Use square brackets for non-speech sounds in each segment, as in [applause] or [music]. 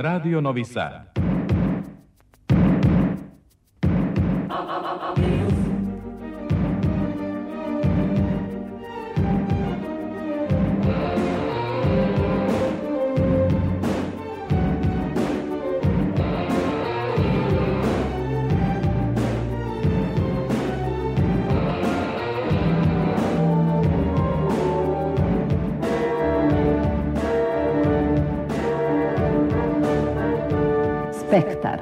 Radio Novi Sad. Spektar.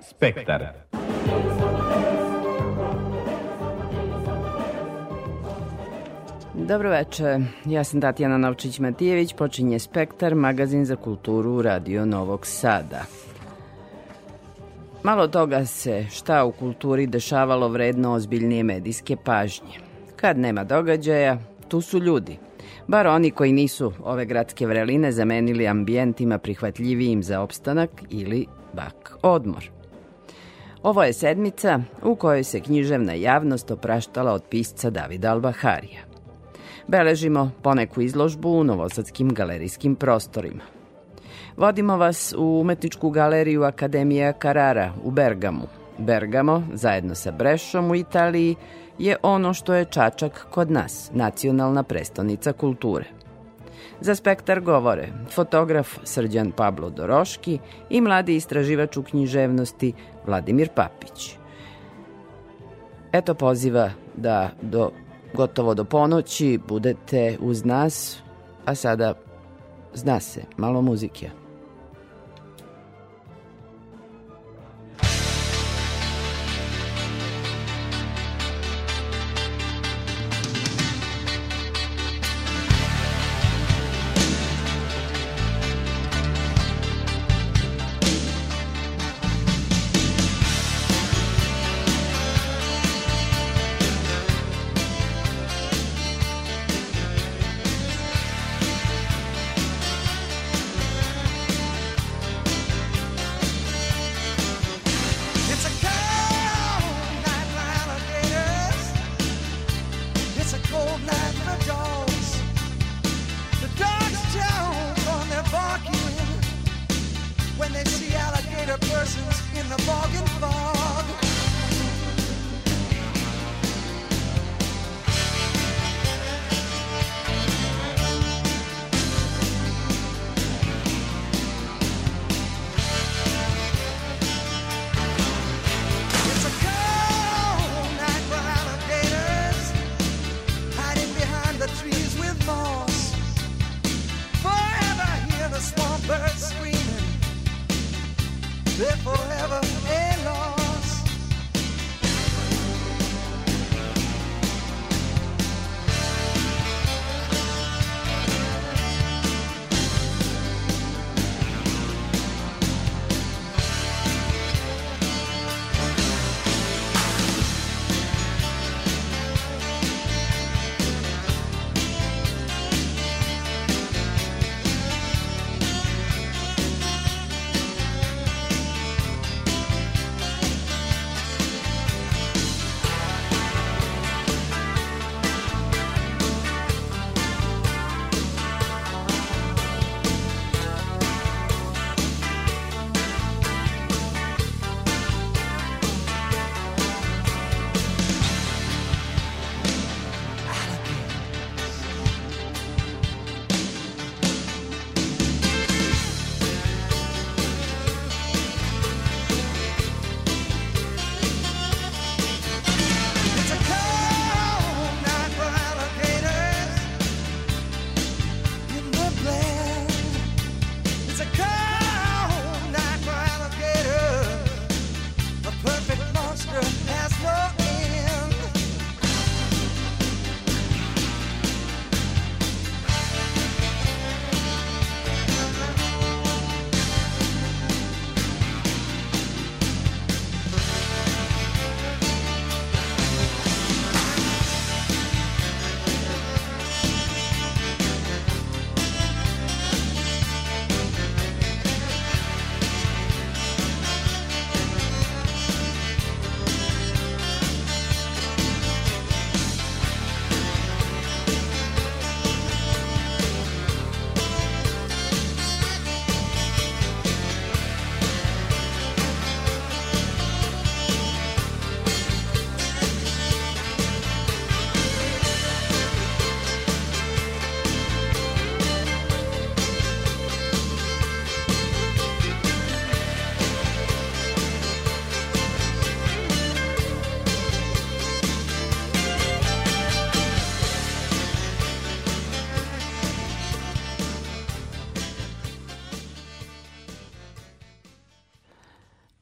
Spektar. Dobro veče, ja sam Tatjana Novčić-Matijević, počinje Spektar, magazin za kulturu Radio Novog Sada. Malo toga se šta u kulturi dešavalo vredno ozbiljnije medijske pažnje. Kad nema događaja, tu su ljudi. Bar oni koji nisu ove gradske vreline zamenili ambijentima prihvatljivijim za opstanak ili bak odmor. Ovo je sedmica u kojoj se književna javnost opraštala od pisca Davida Albaharija. Beležimo poneku izložbu u novosadskim galerijskim prostorima. Vodimo vas u umetničku galeriju Akademija Carrara u Bergamu. Bergamo, zajedno sa Brešom u Italiji, je ono što je Čačak kod nas, nacionalna prestonica kulture. Za spektar govore fotograf Srđan Pablo Doroški i mladi istraživač u književnosti Vladimir Papić. Eto poziva da do gotovo do ponoći budete uz nas, a sada zna se, malo muzike.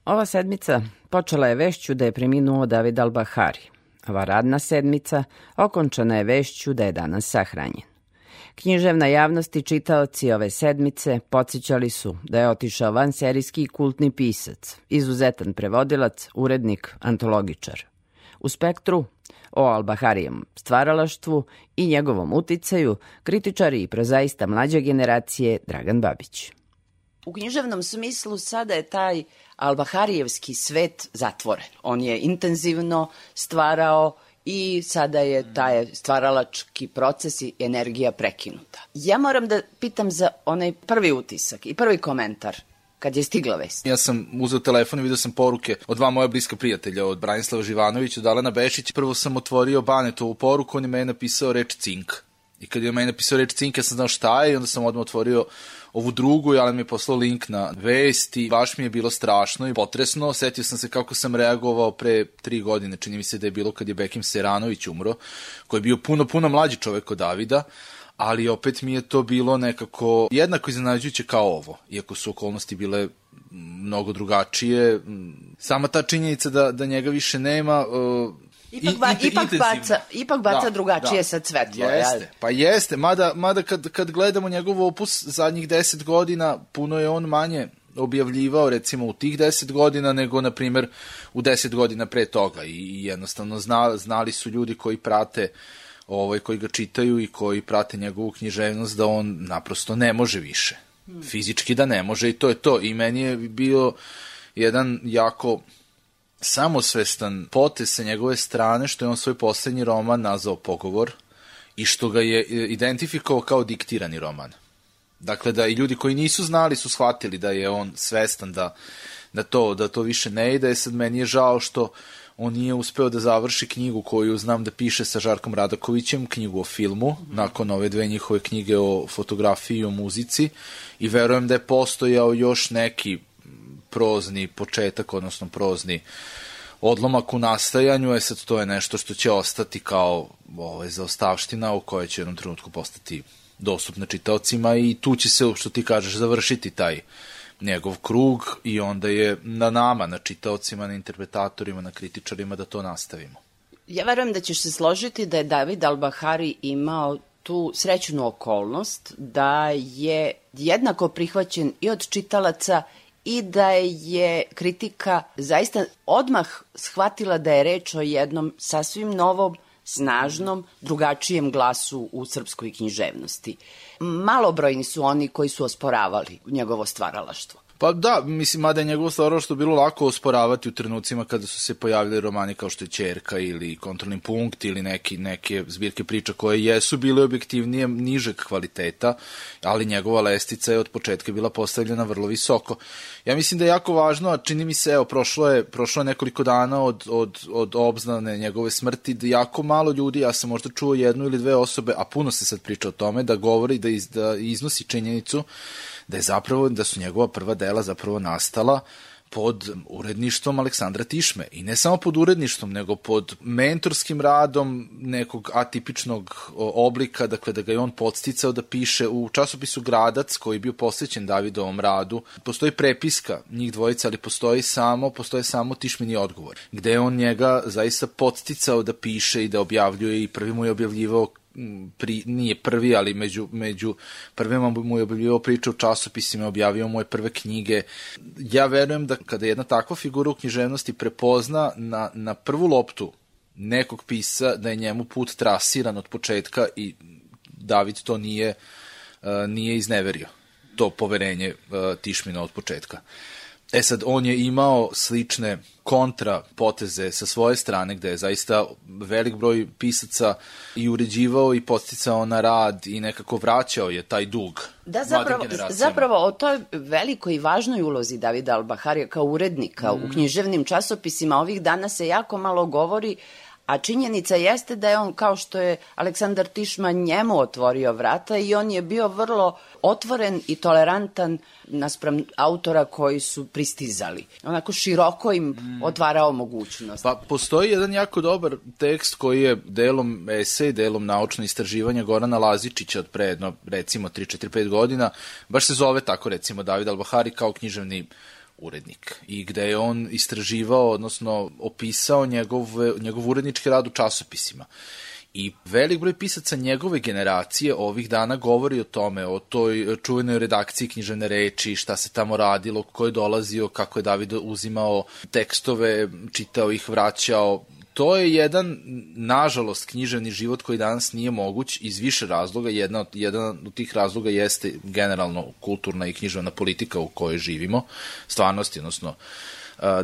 Ova sedmica počela je vešću da je preminuo David Al-Bahari. Ova radna sedmica okončana je vešću da je danas sahranjen. Književna javnost i čitaoci ove sedmice podsjećali su da je otišao van serijski kultni pisac, izuzetan prevodilac, urednik, antologičar. U spektru o Albaharijem stvaralaštvu i njegovom uticaju kritičari i prozaista mlađe generacije Dragan Babić. U književnom smislu sada je taj Albaharijevski svet zatvoren. On je intenzivno stvarao i sada je taj stvaralački proces i energija prekinuta. Ja moram da pitam za onaj prvi utisak i prvi komentar kad je stigla vest. Ja sam uzeo telefon i vidio sam poruke od dva moja bliska prijatelja, od Branislava Živanovića, od Alena Bešić. Prvo sam otvorio Banetovu poruku, on je meni napisao reč cink. I kad je meni napisao reč cink, ja sam znao šta je i onda sam odmah otvorio ovu drugu, ali mi je poslao link na vest i baš mi je bilo strašno i potresno. Setio sam se kako sam reagovao pre tri godine, čini mi se da je bilo kad je Bekim Seranović umro, koji je bio puno, puno mlađi čovek od Davida, ali opet mi je to bilo nekako jednako iznenađujuće kao ovo, iako su okolnosti bile mnogo drugačije. Sama ta činjenica da, da njega više nema, uh, Ipak, ba, ipak, baca, ipak baca Da, drugačije da. sad svetlo. Jeste, jel? pa jeste, mada, mada kad, kad gledamo njegov opus zadnjih deset godina, puno je on manje objavljivao recimo u tih 10 godina nego na primer u 10 godina pre toga i, i jednostavno zna, znali su ljudi koji prate ovaj, koji ga čitaju i koji prate njegovu književnost da on naprosto ne može više. Fizički da ne može i to je to. I meni je bio jedan jako samosvestan potez sa njegove strane što je on svoj poslednji roman nazvao Pogovor i što ga je e, identifikovao kao diktirani roman. Dakle, da i ljudi koji nisu znali su shvatili da je on svestan da, da, to, da to više ne ide. Sad meni je žao što on nije uspeo da završi knjigu koju znam da piše sa Žarkom Radakovićem, knjigu o filmu, nakon ove dve njihove knjige o fotografiji i o muzici i verujem da je postojao još neki prozni početak, odnosno prozni odlomak u nastajanju, je sad to je nešto što će ostati kao ovaj, zaostavština u kojoj će u jednom trenutku postati dostupna čitaocima i tu će se, što ti kažeš, završiti taj njegov krug i onda je na nama, na čitaocima, na interpretatorima, na kritičarima da to nastavimo. Ja verujem da ćeš se složiti da je David Al-Bahari imao tu srećnu okolnost da je jednako prihvaćen i od čitalaca i da je kritika zaista odmah shvatila da je reč o jednom sasvim novom, snažnom, drugačijem glasu u srpskoj književnosti. Malobrojni su oni koji su osporavali njegovo stvaralaštvo. Pa da, mislim, mada je njegovo stvaralaštvo bilo lako osporavati u trenucima kada su se pojavili romani kao što je Čerka ili Kontrolni punkt ili neki, neke zbirke priča koje jesu bile objektivnije nižeg kvaliteta, ali njegova lestica je od početka bila postavljena vrlo visoko. Ja mislim da je jako važno, a čini mi se, evo, prošlo je, prošlo je nekoliko dana od, od, od obznane njegove smrti, da jako malo ljudi, ja sam možda čuo jednu ili dve osobe, a puno se sad priča o tome, da govori, da, iz, da iznosi činjenicu da je zapravo, da su njegova prva dela zapravo nastala pod uredništvom Aleksandra Tišme i ne samo pod uredništvom, nego pod mentorskim radom nekog atipičnog oblika, dakle da ga je on podsticao da piše u časopisu Gradac koji je bio posvećen Davidovom radu. Postoji prepiska njih dvojica, ali postoji samo, postoje samo Tišmini odgovor, gde je on njega zaista podsticao da piše i da objavljuje i prvi mu je objavljivao pri, nije prvi, ali među, među prvima mu je objavio priče u časopisima, objavio moje prve knjige. Ja verujem da kada jedna takva figura u književnosti prepozna na, na prvu loptu nekog pisa, da je njemu put trasiran od početka i David to nije, uh, nije izneverio to poverenje uh, Tišmina od početka. E sad, on je imao slične kontra poteze sa svoje strane, gde je zaista velik broj pisaca i uređivao i posticao na rad i nekako vraćao je taj dug Da, zapravo, zapravo o toj velikoj i važnoj ulozi Davida Albaharija kao urednika mm. u književnim časopisima ovih dana se jako malo govori, a činjenica jeste da je on, kao što je Aleksandar Tišma njemu otvorio vrata i on je bio vrlo otvoren i tolerantan naspram autora koji su pristizali. Onako široko im otvarao mogućnost. Pa postoji jedan jako dobar tekst koji je delom esej, delom naučno istraživanja Gorana Lazičića od pre jedno, recimo 3-4-5 godina, baš se zove tako recimo David Albahari kao književni urednik i gde je on istraživao, odnosno opisao njegov, njegov urednički rad u časopisima. I velik broj pisaca njegove generacije ovih dana govori o tome, o toj čuvenoj redakciji književne reči, šta se tamo radilo, ko je dolazio, kako je David uzimao tekstove, čitao ih, vraćao, to je jedan, nažalost, književni život koji danas nije moguć iz više razloga. Jedna od, jedan od tih razloga jeste generalno kulturna i književna politika u kojoj živimo, stvarnosti, odnosno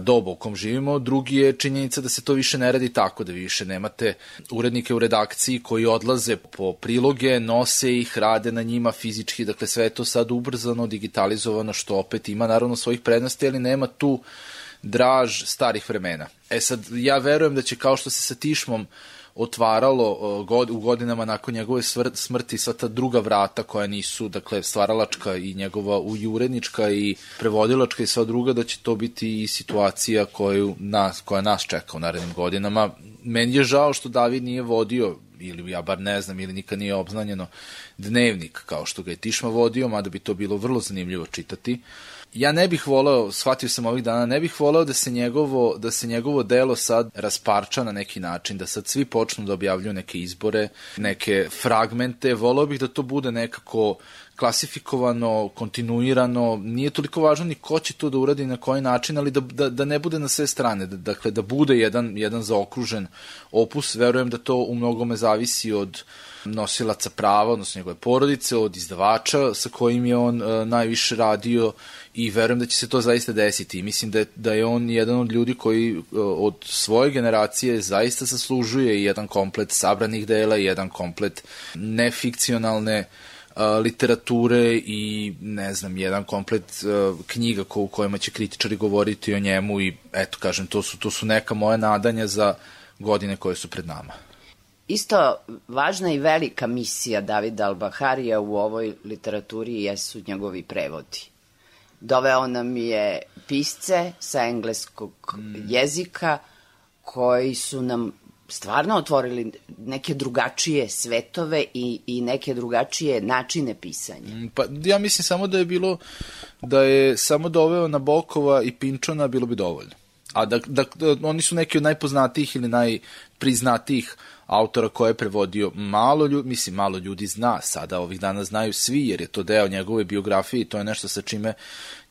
doba u kom živimo. Drugi je činjenica da se to više ne radi tako, da više nemate urednike u redakciji koji odlaze po priloge, nose ih, rade na njima fizički, dakle sve je to sad ubrzano, digitalizovano, što opet ima naravno svojih prednosti, ali nema tu uh, draž starih vremena. E sad, ja verujem da će kao što se sa Tišmom otvaralo god, u godinama nakon njegove smrti sva ta druga vrata koja nisu, dakle, stvaralačka i njegova ujurednička i prevodilačka i sva druga, da će to biti i situacija koju nas, koja nas čeka u narednim godinama. Meni je žao što David nije vodio ili ja bar ne znam, ili nikad nije obznanjeno, dnevnik kao što ga je Tišma vodio, mada bi to bilo vrlo zanimljivo čitati. Uh, ja ne bih voleo, shvatio sam ovih dana, ne bih voleo da se njegovo, da se njegovo delo sad rasparča na neki način, da sad svi počnu da objavljuju neke izbore, neke fragmente, voleo bih da to bude nekako klasifikovano, kontinuirano, nije toliko važno ni ko će to da uradi na koji način, ali da, da, da ne bude na sve strane, da, dakle da bude jedan, jedan zaokružen opus, verujem da to u mnogome zavisi od nosilaca prava, odnosno njegove porodice, od izdavača sa kojim je on uh, najviše radio i verujem da će se to zaista desiti. Mislim da je, da je on jedan od ljudi koji od svoje generacije zaista zaslužuje jedan komplet sabranih dela jedan komplet nefikcionalne literature i ne znam, jedan komplet uh, knjiga ko, u kojima će kritičari govoriti o njemu i eto kažem, to su, to su neka moja nadanja za godine koje su pred nama. Isto važna i velika misija Davida Albaharija u ovoj literaturi jesu njegovi prevodi. Doveo nam je pisce sa engleskog mm. jezika koji su nam stvarno otvorili neke drugačije svetove i, i neke drugačije načine pisanja. Mm, pa ja mislim samo da je bilo, da je samo doveo na Bokova i Pinčona bilo bi dovoljno. A da, da, da oni su neki od najpoznatijih ili najpriznatijih uh, autora koje je prevodio malo ljudi, mislim malo ljudi zna, sada ovih dana znaju svi jer je to deo njegove biografije i to je nešto sa čime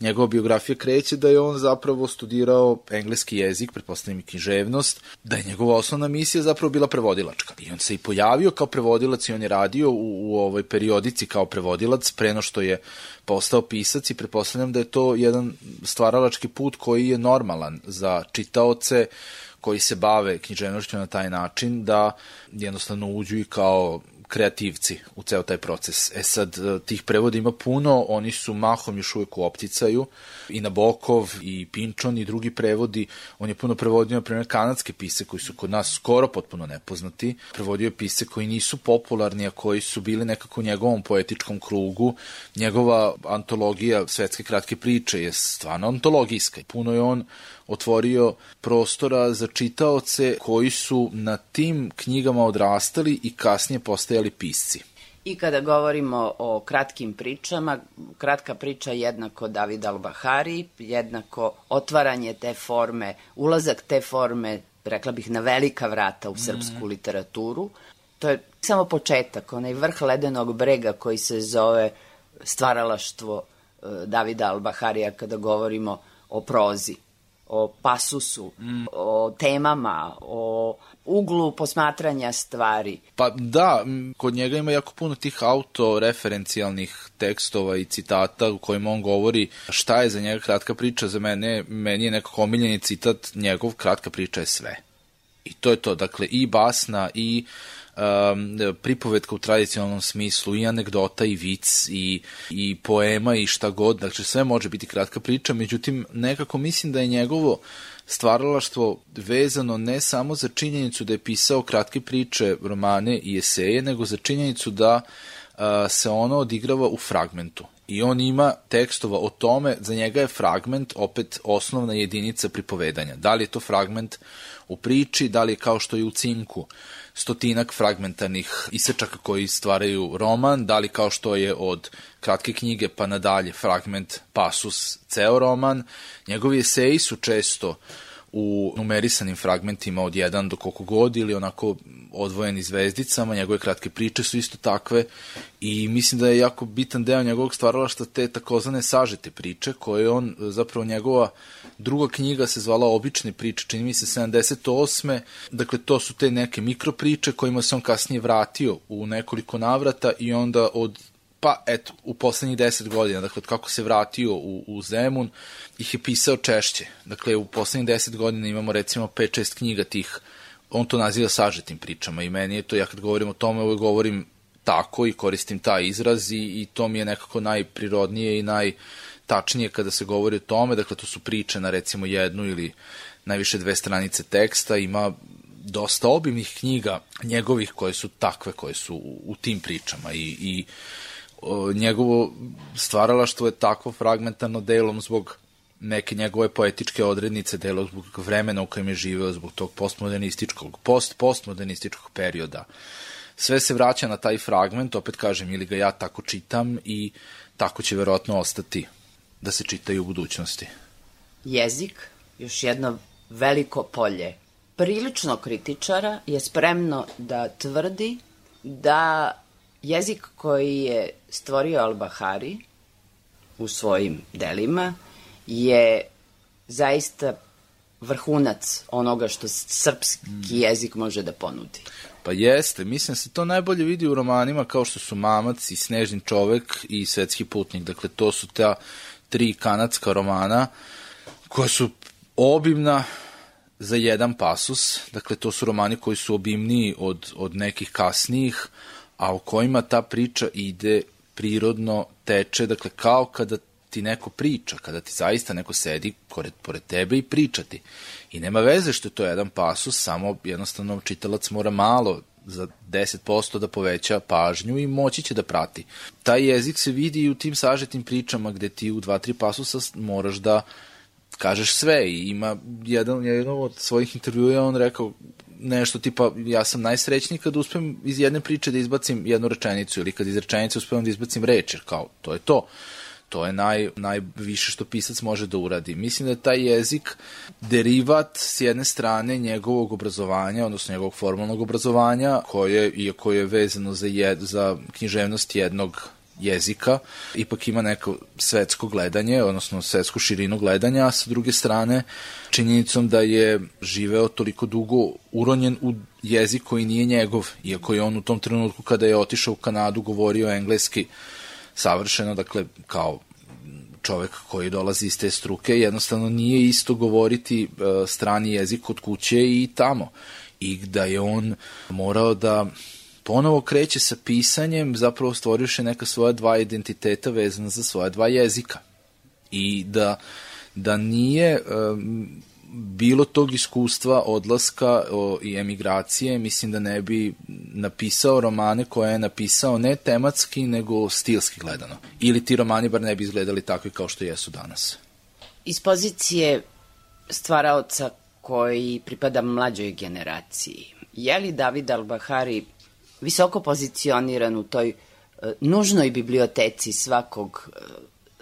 njegova biografija kreće da je on zapravo studirao engleski jezik, pretpostavljam i književnost, da je njegova osnovna misija zapravo bila prevodilačka. I on se i pojavio kao prevodilac i on je radio u, u ovoj periodici kao prevodilac preno što je postao pisac i pretpostavljam da je to jedan stvaralački put koji je normalan za čitaoce, koji se bave književnošću na taj način da jednostavno uđu i kao kreativci u ceo taj proces. E sad, e, tih prevoda ima puno, oni su mahom još uvek u opticaju, i Nabokov, i Pinčon, i drugi prevodi. On je puno prevodio, na primjer, kanadske pise koji su kod nas skoro potpuno nepoznati. Prevodio je pise koji nisu popularni, a koji su bili nekako u njegovom poetičkom krugu. Njegova antologija svetske kratke priče je stvarno antologijska. Puno je on otvorio prostora za čitaoce koji su na tim knjigama odrastali i kasnije postajali pisci. I kada govorimo o kratkim pričama, kratka priča jednako David Al-Bahari, jednako otvaranje te forme, ulazak te forme, rekla bih, na velika vrata u srpsku mm. literaturu. To je samo početak, onaj vrh ledenog brega koji se zove stvaralaštvo e, Davida Al-Baharija kada govorimo o prozi o pasusu, mm. o temama, o uglu posmatranja stvari. Pa da, kod njega ima jako puno tih autoreferencijalnih tekstova i citata u kojima on govori šta je za njega kratka priča, za mene, meni je nekako omiljeni citat, njegov kratka priča je sve. I to je to, dakle, i basna, i uh, um, pripovetka u tradicionalnom smislu, i anegdota, i vic, i, i poema, i šta god, dakle sve može biti kratka priča, međutim nekako mislim da je njegovo stvaralaštvo vezano ne samo za činjenicu da je pisao kratke priče, romane i eseje, nego za činjenicu da se ono odigrava u fragmentu. I on ima tekstova o tome, za njega je fragment opet osnovna jedinica pripovedanja. Da li je to fragment u priči, da li je kao što je u cinku stotinak fragmentarnih isečaka koji stvaraju roman, da li kao što je od kratke knjige pa nadalje fragment, pasus, ceo roman. Njegovi eseji su često u numerisanim fragmentima od jedan do koliko god ili onako odvojeni zvezdicama, njegove kratke priče su isto takve i mislim da je jako bitan deo njegovog stvaralašta te takozvane sažete priče koje on, zapravo njegova druga knjiga se zvala Obične priče, čini mi se 78. Dakle, to su te neke mikropriče kojima se on kasnije vratio u nekoliko navrata i onda od pa eto, u poslednjih deset godina, dakle, od kako se vratio u, u Zemun, ih je pisao češće. Dakle, u poslednjih deset godina imamo recimo 5-6 knjiga tih, on to naziva sažetim pričama i meni je to, ja kad govorim o tome, uvek govorim tako i koristim taj izraz i, i to mi je nekako najprirodnije i najtačnije kada se govori o tome, dakle, to su priče na recimo jednu ili najviše dve stranice teksta, ima dosta obimnih knjiga njegovih koje su takve, koje su u, tim pričama i, i njegovo stvaralaštvo je takvo fragmentarno delom zbog neke njegove poetičke odrednice, delom zbog vremena u kojem je živeo, zbog tog postmodernističkog, post-postmodernističkog perioda. Sve se vraća na taj fragment, opet kažem, ili ga ja tako čitam i tako će verovatno ostati da se čita i u budućnosti. Jezik, još jedno veliko polje. Prilično kritičara je spremno da tvrdi da jezik koji je stvorio Al-Bahari u svojim delima je zaista vrhunac onoga što srpski mm. jezik može da ponudi. Pa jeste, mislim da se to najbolje vidi u romanima kao što su Mamac i Snežni čovek i Svetski putnik. Dakle, to su ta tri kanadska romana koja su obimna za jedan pasus. Dakle, to su romani koji su obimniji od, od nekih kasnijih, a u kojima ta priča ide prirodno, teče, dakle kao kada ti neko priča, kada ti zaista neko sedi pored, pored tebe i pričati. I nema veze što je to jedan pasus, samo jednostavno čitalac mora malo za 10% da poveća pažnju i moći će da prati. Taj jezik se vidi i u tim sažetim pričama gde ti u dva, tri pasusa moraš da kažeš sve i ima jedan, jedan od svojih intervjua on rekao nešto tipa ja sam najsrećniji kad uspem iz jedne priče da izbacim jednu rečenicu ili kad iz rečenice uspem da izbacim reč, jer kao to je to. To je naj, najviše što pisac može da uradi. Mislim da je taj jezik derivat s jedne strane njegovog obrazovanja, odnosno njegovog formalnog obrazovanja, koje, iako je vezano za, jed, za književnost jednog jezika, ipak ima neko svetsko gledanje, odnosno svetsku širinu gledanja, a sa druge strane činjenicom da je živeo toliko dugo uronjen u jezik koji nije njegov, iako je on u tom trenutku kada je otišao u Kanadu govorio engleski savršeno, dakle kao čovek koji dolazi iz te struke, jednostavno nije isto govoriti uh, strani jezik od kuće i tamo. I da je on morao da ponovo kreće sa pisanjem, zapravo stvoriše neka svoja dva identiteta vezana za svoja dva jezika. I da, da nije um, bilo tog iskustva odlaska o, i emigracije, mislim da ne bi napisao romane koje je napisao ne tematski, nego stilski gledano. Ili ti romani bar ne bi izgledali takvi kao što jesu danas. Iz pozicije stvaraoca koji pripada mlađoj generaciji, je li David Al-Bahari visoko pozicioniran u toj uh, nužnoj biblioteci svakog uh,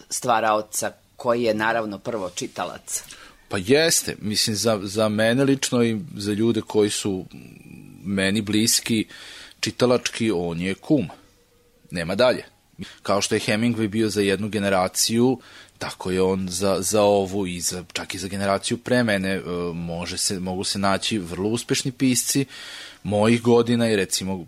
stvaraoca koji je naravno prvo čitalac. Pa jeste, mislim za, za mene lično i za ljude koji su meni bliski čitalački, on je kum. Nema dalje. Kao što je Hemingway bio za jednu generaciju, tako je on za, za ovu i za, čak i za generaciju pre mene e, može se, mogu se naći vrlo uspešni pisci mojih godina i recimo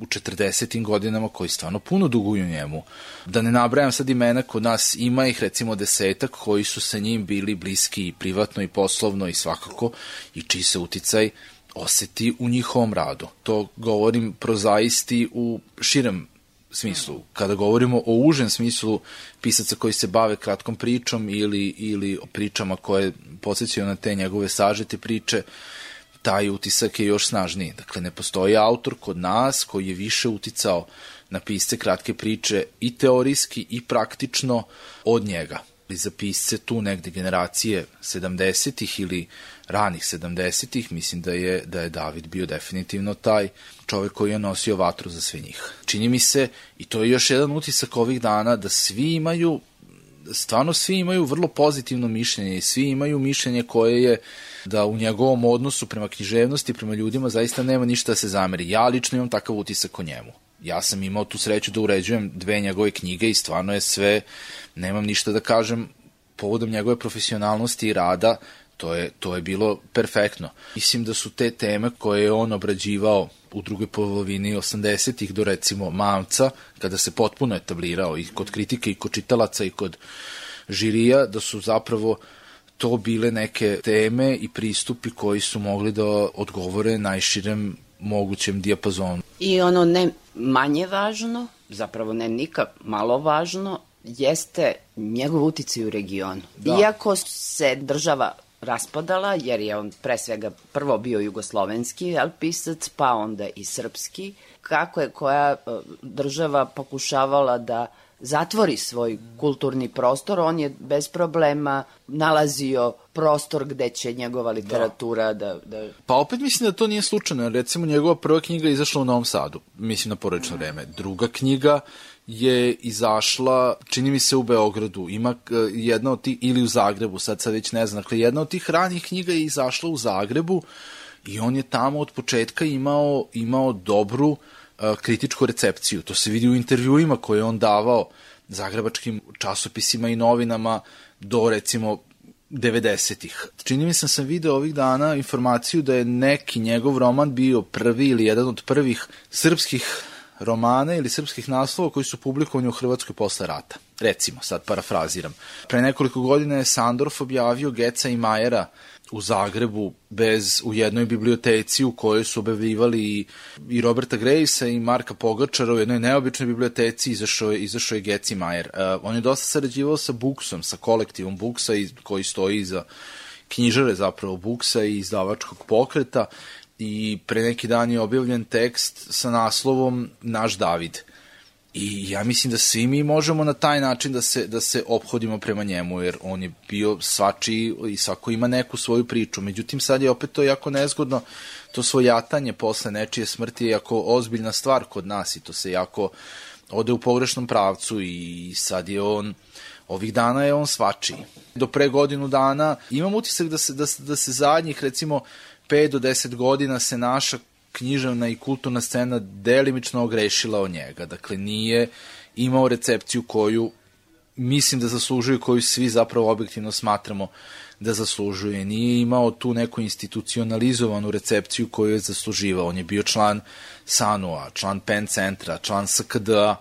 u 40. godinama koji stvarno puno duguju njemu. Da ne nabrajam sad imena kod nas, ima ih recimo desetak koji su sa njim bili bliski i privatno i poslovno i svakako i čiji se uticaj oseti u njihovom radu. To govorim prozaisti u širem smislu. Kada govorimo o užem smislu pisaca koji se bave kratkom pričom ili, ili pričama koje podsjećaju na te njegove sažete priče, taj utisak je još snažniji. Dakle, ne postoji autor kod nas koji je više uticao na pisce kratke priče i teorijski i praktično od njega. I za pisce tu negde generacije 70-ih ili ranih 70-ih, mislim da je, da je David bio definitivno taj čovek koji je nosio vatru za sve njih. Čini mi se, i to je još jedan utisak ovih dana, da svi imaju stvarno svi imaju vrlo pozitivno mišljenje i svi imaju mišljenje koje je da u njegovom odnosu prema književnosti, prema ljudima zaista nema ništa da se zameri. Ja lično imam takav utisak o njemu. Ja sam imao tu sreću da uređujem dve njegove knjige i stvarno je sve, nemam ništa da kažem povodom njegove profesionalnosti i rada, to je, to je bilo perfektno. Mislim da su te teme koje je on obrađivao u drugoj polovini 80-ih do recimo Mamca, kada se potpuno etablirao i kod kritike i kod čitalaca i kod žirija, da su zapravo to bile neke teme i pristupi koji su mogli da odgovore najširem mogućem dijapazonu. I ono ne manje važno, zapravo ne nikak malo važno, jeste njegov uticaj u regionu. Da. Iako se država raspadala, jer je on pre svega prvo bio jugoslovenski jel, pisac, pa onda i srpski, kako je koja e, država pokušavala da zatvori svoj kulturni prostor, on je bez problema nalazio prostor gde će njegova literatura da... da... Pa opet mislim da to nije slučajno. Recimo, njegova prva knjiga je izašla u Novom Sadu, mislim na porečno vreme. Druga knjiga je izašla, čini mi se u Beogradu, ima e, jedna od tih, ili u Zagrebu, sad sad već ne znam, dakle jedna od tih ranih knjiga je izašla u Zagrebu i on je tamo od početka imao, imao dobru uh, kritičku recepciju. To se vidi u intervjuima koje je on davao zagrebačkim časopisima i novinama do recimo 90-ih. Čini mi se sam video ovih dana informaciju da je neki njegov roman bio prvi ili jedan od prvih srpskih romana ili srpskih naslova koji su publikovani u Hrvatskoj posle rata. Recimo, sad parafraziram. Pre nekoliko godina je Sandorf objavio Geca i Majera u Zagrebu bez u jednoj biblioteci u kojoj su objavljivali i, i Roberta Grejsa i Marka Pogačara u jednoj neobičnoj biblioteci izašao je, izašao je Geci Majer. Uh, on je dosta sarađivao sa Buksom, sa kolektivom Buksa i, koji stoji iza knjižare zapravo Buksa i izdavačkog pokreta i pre neki dan je objavljen tekst sa naslovom Naš David. I ja mislim da svi mi možemo na taj način da se, da se ophodimo prema njemu, jer on je bio svačiji i svako ima neku svoju priču. Međutim, sad je opet to jako nezgodno, to svojatanje posle nečije smrti je jako ozbiljna stvar kod nas i to se jako ode u pogrešnom pravcu i sad je on ovih dana je on svačiji. Do pre godinu dana imam utisak da se, da, da se zadnjih recimo 5 do 10 godina se naša književna i kulturna scena delimično ogrešila o njega. Dakle, nije imao recepciju koju mislim da zaslužuje, koju svi zapravo objektivno smatramo da zaslužuje. Nije imao tu neku institucionalizovanu recepciju koju je zasluživao. On je bio član SANU-a, član PEN centra, član SKD-a,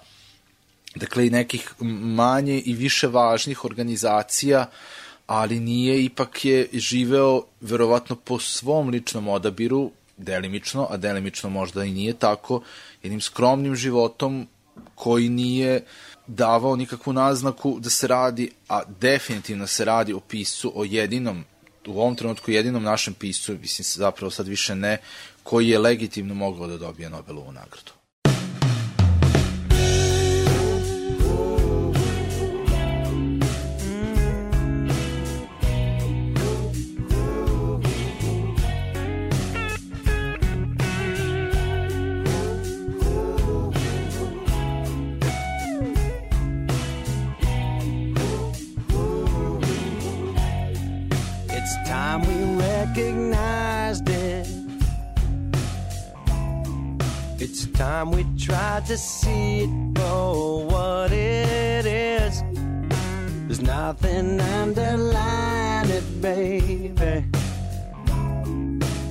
dakle i nekih manje i više važnih organizacija, ali nije, ipak je živeo verovatno po svom ličnom odabiru, delimično, a delimično možda i nije tako, jednim skromnim životom koji nije davao nikakvu naznaku da se radi, a definitivno se radi o piscu, o jedinom, u ovom trenutku jedinom našem piscu, mislim zapravo sad više ne, koji je legitimno mogao da dobije Nobelovu nagradu. It's time we recognized it. It's time we tried to see it for what it is. There's nothing underlying it, baby.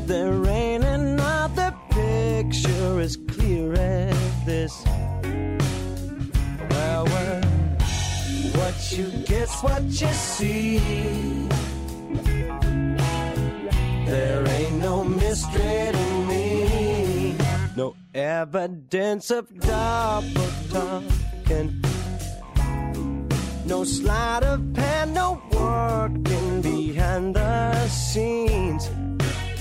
There ain't another picture as clear as this. Well, well, what you get's what you see. There ain't no mystery to me. No evidence of double talking. No sleight of hand, no working behind the scenes.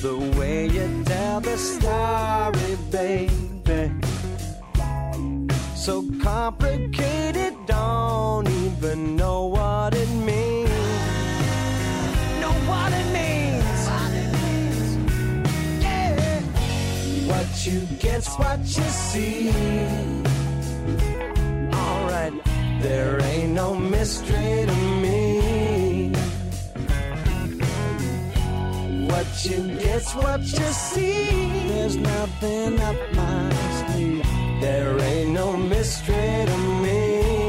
The way you tell the story, baby. So complicated, don't even know what it means. you gets what you see. Alright, there ain't no mystery to me. What you get's what you see. There's nothing up my sleeve. There ain't no mystery to me.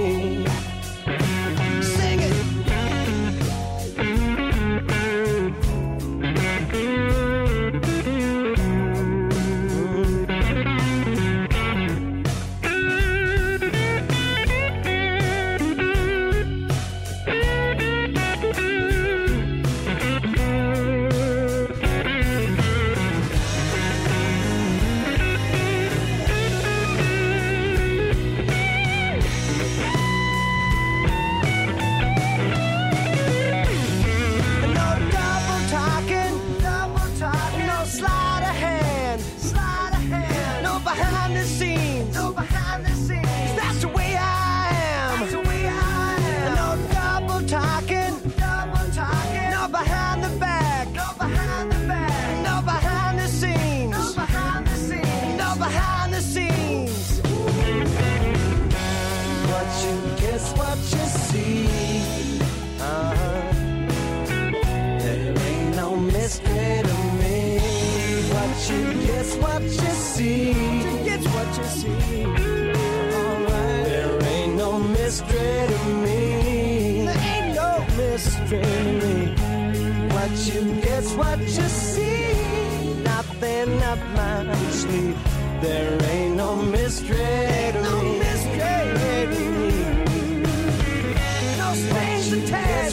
What you get's what you see. Nothing up my sleeve. There ain't no mystery to me. No mystery to me. No strings attached.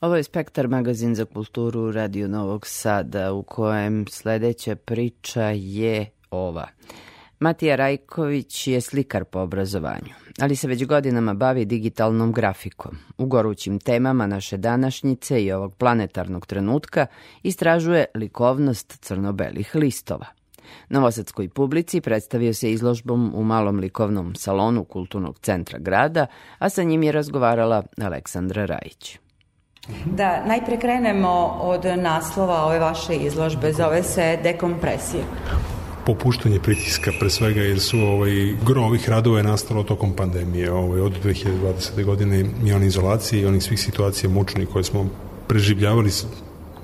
Ovo je Spektar magazin za kulturu Radio Novog Sada u kojem sledeća priča je ova. Matija Rajković je slikar po obrazovanju, ali se već godinama bavi digitalnom grafikom. U gorućim temama naše današnjice i ovog planetarnog trenutka istražuje likovnost crno-belih listova. Novosadskoj publici predstavio se izložbom u malom likovnom salonu Kulturnog centra grada, a sa njim je razgovarala Aleksandra Rajić. Da, najpre krenemo od naslova ove vaše izložbe, zove se Dekompresija. popuštanje pritiska pre svega jer su ovaj gro ovih radova je nastalo tokom pandemije ovaj od 2020. godine i one izolacije i onih svih situacija mučnih koje smo preživljavali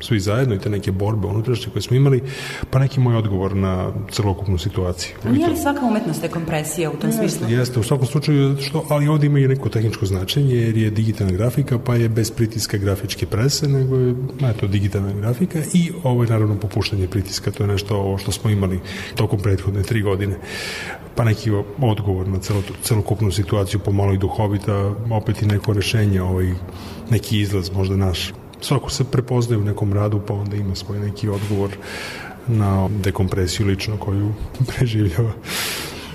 svi zajedno i te neke borbe unutrašnje koje smo imali, pa neki moj odgovor na celokupnu situaciju. A nije li svaka umetnost dekompresija u tom smislu? Jeste, u svakom slučaju, što, ali ovde ima i neko tehničko značenje, jer je digitalna grafika, pa je bez pritiska grafičke prese, nego je, eto, digitalna grafika i ovo je naravno popuštanje pritiska, to je nešto ovo što smo imali tokom prethodne tri godine pa neki odgovor na celo, celokupnu situaciju pomalo i duhovita, opet i neko rešenje, ovaj, neki izlaz možda naš svako se prepoznaje u nekom radu pa onda ima svoj neki odgovor na dekompresiju lično koju [laughs] preživljava.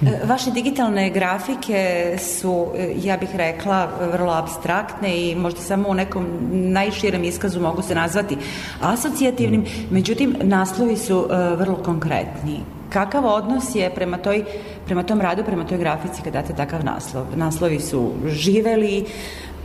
E, Vaše digitalne grafike su, e, ja bih rekla, vrlo abstraktne i možda samo u nekom najširem iskazu mogu se nazvati asocijativnim, međutim, naslovi su e, vrlo konkretni. Kakav odnos je prema, toj, prema tom radu, prema toj grafici kad date takav naslov? Naslovi su živeli,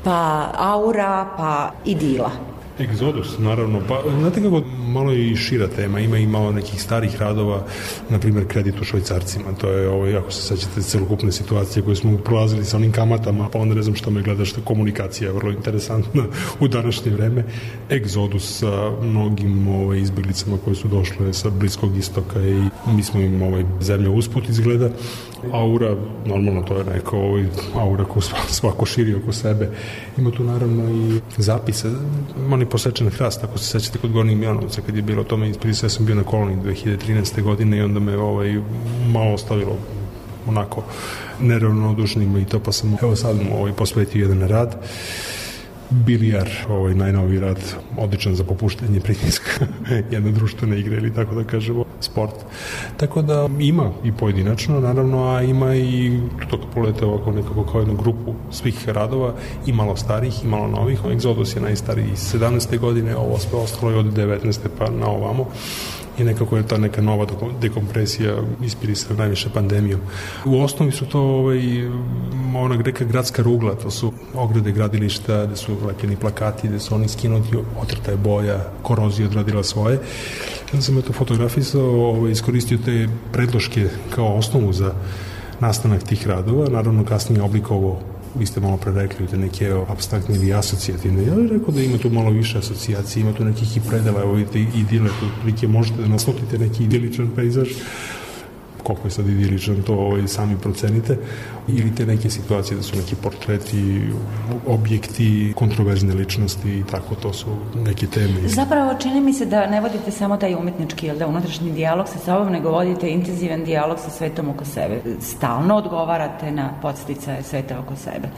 pa aura, pa idila. Egzodus, naravno. Pa, znate kako, malo i šira tema. Ima i malo nekih starih radova, na primjer, kredit u švajcarcima. To je, ovo, ako se sećate, celokupne situacije koje smo prolazili sa onim kamatama, pa onda ne znam što me gledaš, komunikacija je vrlo interesantna u današnje vreme. Egzodus sa mnogim ovaj, izbjeglicama koje su došle sa Bliskog istoka i mi smo im ovaj, zemlja usput izgleda. Aura, normalno to je neka ovaj, aura koju svako širi oko sebe. Ima tu naravno i zapise, oni posečen hrast, ako se sećate kod Gornjeg Mijanovca, kad je bilo tome ja sam bio na koloniji 2013. godine i onda me ovaj, malo ostavilo onako neravnodušnim i to pa sam evo sad mu ovaj, posvetio jedan rad Bilijar, ovaj najnoviji rad, odličan za popuštanje pritiska, [laughs] jedna društvena igra ili tako da kažemo, sport. Tako da ima i pojedinačno, naravno, a ima i to kad pogledate ovako nekako kao jednu grupu svih radova, i malo starih i malo novih. Exodus je najstariji iz 17. godine, ovo sve ostalo je od 19. pa na ovamo i nekako je ta neka nova dekompresija ispirisana najviše pandemijom. U osnovi su to ovaj, ona neka gradska rugla, to su ograde gradilišta, gde su lepljeni plakati, gde su oni skinuti, otrta je boja, korozija odradila svoje. Ja sam to fotografisao, ovaj, iskoristio te predloške kao osnovu za nastanak tih radova, naravno kasnije oblikovao vi ste malo pre rekli te neke abstraktne ili asocijativne. Ja bih rekao da ima tu malo više asocijacije, ima tu nekih i predela, evo vidite idile, tu prilike možete da naslutite neki idiličan pejzaž, koliko je sad idiličan, to ovaj, sami procenite, ili te neke situacije da su neki portreti, objekti, kontroverzne ličnosti i tako, to su neke teme. Zapravo čini mi se da ne vodite samo taj umetnički, ili da unutrašnji dijalog sa sobom, nego vodite intenzivan dijalog sa svetom oko sebe. Stalno odgovarate na podsticaje sveta oko sebe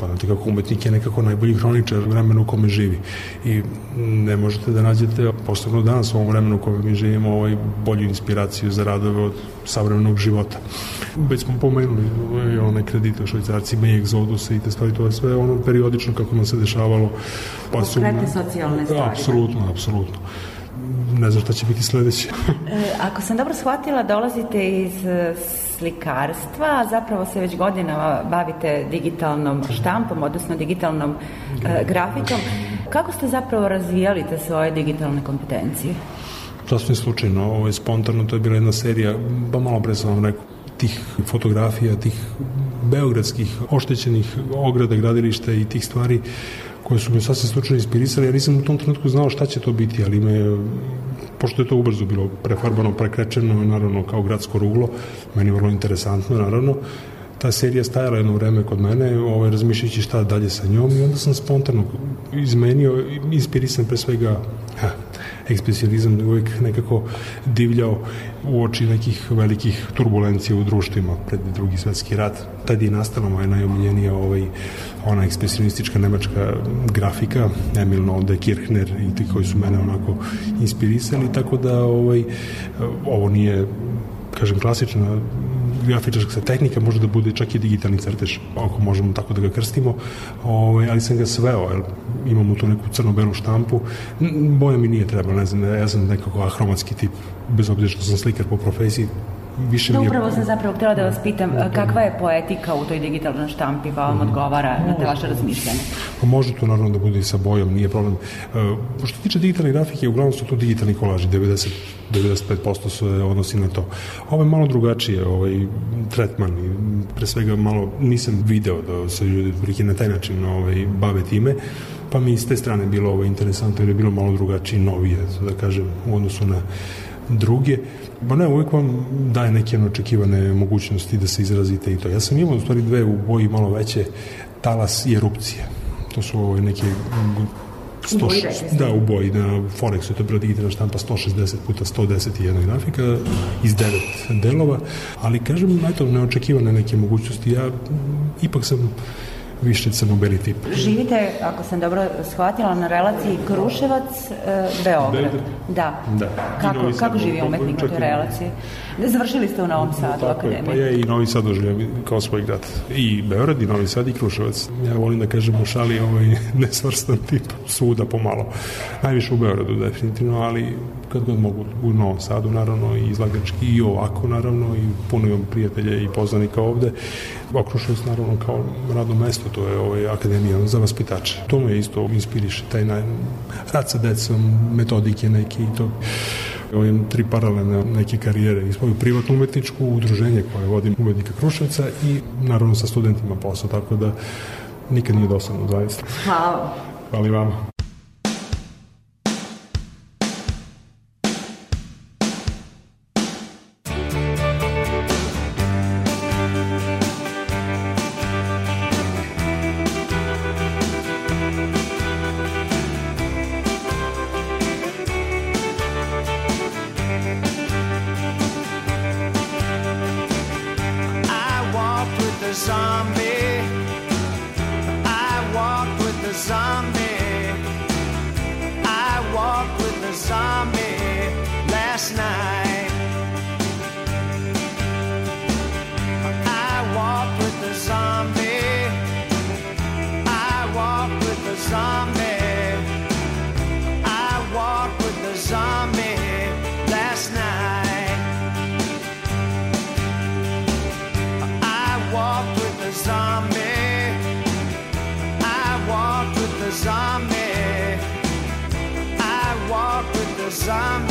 pa znate kako umetnik je nekako najbolji hroničar vremena u kome živi i ne možete da nađete posebno danas u ovom vremenu u kome mi živimo ovaj, bolju inspiraciju za radove od savremenog života. Već smo pomenuli ovaj, one kredite u švajcarcima i egzodusa i te stvari, to je sve ono periodično kako nam se dešavalo. Pa su, Konkretne socijalne stvari. Apsolutno, apsolutno ne znam šta će biti sledeće. [laughs] e, ako sam dobro shvatila, dolazite iz e, slikarstva, a zapravo se već godinama bavite digitalnom štampom, odnosno digitalnom e, grafikom. Kako ste zapravo razvijali te svoje digitalne kompetencije? Sasvim slučajno, ovo je spontano, to je bila jedna serija, ba malo pre sam vam rekao, tih fotografija, tih beogradskih oštećenih ograda, gradilišta i tih stvari koje su me sasvim slučajno inspirisali. Ja nisam u tom trenutku znao šta će to biti, ali me pošto je to ubrzo bilo prefarbano, prekrečeno, naravno kao gradsko ruglo, meni vrlo interesantno, naravno, ta serija stajala jedno vreme kod mene, ovaj, razmišljajući šta dalje sa njom i onda sam spontano izmenio, inspirisan pre svega ha, ekspresionizam uvijek nekako divljao u oči nekih velikih turbulencija u društvima pred drugi svetski rat. Tad je nastala moja najomiljenija ovaj, ona ekspresionistička nemačka grafika, Emil Nolde, Kirchner i ti koji su mene onako inspirisali, tako da ovaj, ovo nije kažem, klasična grafičarska tehnika može da bude čak i digitalni crtež, ako možemo tako da ga krstimo, ovaj, ali sam ga sveo, jer imamo tu neku crno-belu štampu, boja mi nije trebala, ne znam, ja sam nekako ahromatski tip, bez obzira što sam slikar po profesiji, više Da, mi je... upravo sam zapravo htjela da vas pitam kakva je poetika u toj digitalnoj štampi pa vam odgovara na te vaše razmišljanje. Pa može to naravno da bude i sa bojom, nije problem. E, što se tiče digitalne grafike, uglavnom su to digitalni kolaži, 90 95% se odnosi na to. Ovo je malo drugačije, ovaj tretman i pre svega malo nisam video da se ljudi prilike na taj način ovaj, bave time, pa mi s te strane bilo ovo interesantno jer je bilo malo drugačije, novije, da kažem, u odnosu na druge. Ba ne, uvijek vam daje neke očekivane mogućnosti da se izrazite i to. Ja sam imao u stvari dve u boji malo veće talas i erupcije. To su ovaj, neke boji, ste. da, u boji, na Forexu, to je bila digitalna štampa 160 puta 110 i jedna grafika iz devet delova, ali kažem, eto, neočekivane neke mogućnosti. Ja ipak sam više crno-beli tip. Živite, ako sam dobro shvatila, na relaciji Kruševac, e. Da. Da. Kako, kako živi umetnik na toj relaciji? Završili ste u Novom Sadu, Tako je, pa akademiju. ja i Novi Sad doživljam kao svoj grad. I Beograd, i Novi Sad, i Kruševac. Ja volim da kažem u šali ovaj [laughs] nesvrstan tip svuda pomalo. Najviše u Beogradu definitivno, ali kad god mogu u Novom Sadu naravno i izlagački i ovako naravno i puno imam prijatelja i poznanika ovde. A Kruševac naravno kao radno mesto, to je ovaj, akademija za vaspitače. To me isto inspiriše, taj naj... rad sa decom, metodike neke i to Evo imam tri paralelne neke karijere i svoju privatnu umetničku udruženje koje vodim umetnika Kruševca i naravno sa studentima posao, tako da nikad nije dosadno zaista. Hvala. Hvala i vama. cause I'm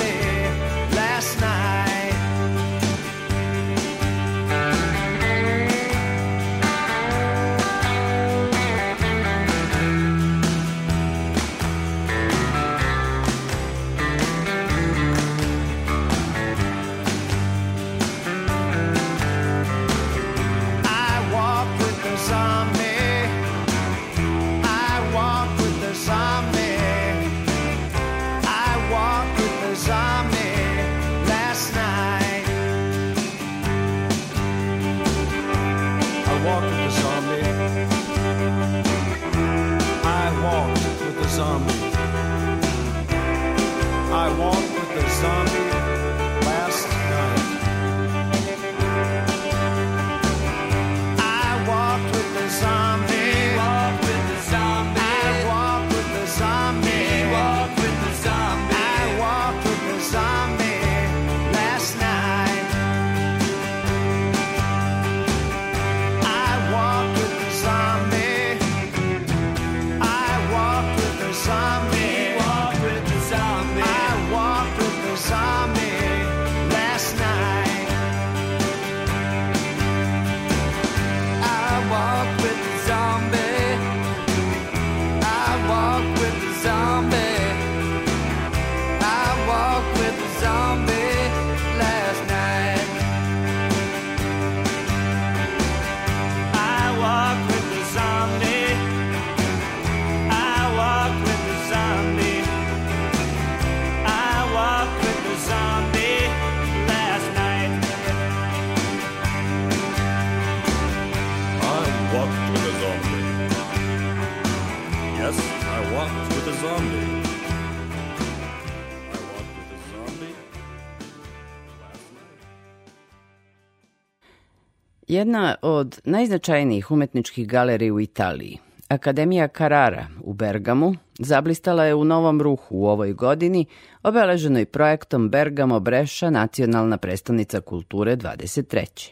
Jedna od najznačajnijih umetničkih galerija u Italiji, Akademija Carrara u Bergamu, zablistala je u novom ruhu u ovoj godini, obeleženoj projektom Bergamo Breša nacionalna predstavnica kulture 23.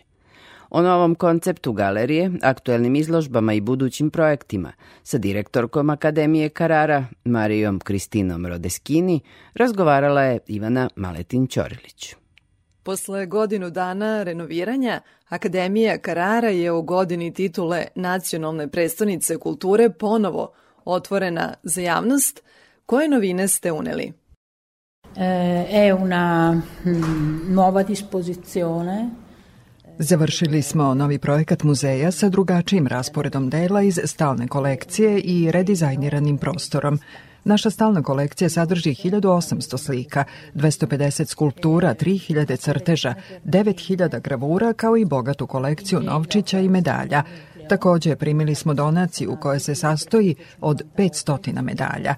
O novom konceptu galerije, aktuelnim izložbama i budućim projektima sa direktorkom Akademije Karara, Marijom Kristinom Rodeskini, razgovarala je Ivana Maletin-Ćorilić. Posle godinu dana renoviranja, Akademija Karara je u godini titule Nacionalne predstavnice kulture ponovo otvorena za javnost. Koje novine ste uneli? È una mm, nuova disposizione Završili smo novi projekat muzeja sa drugačijim rasporedom dela iz stalne kolekcije i redizajniranim prostorom. Naša stalna kolekcija sadrži 1800 slika, 250 skulptura, 3000 crteža, 9000 gravura kao i bogatu kolekciju novčića i medalja. Takođe primili smo donaciju koja se sastoji od 500 medalja.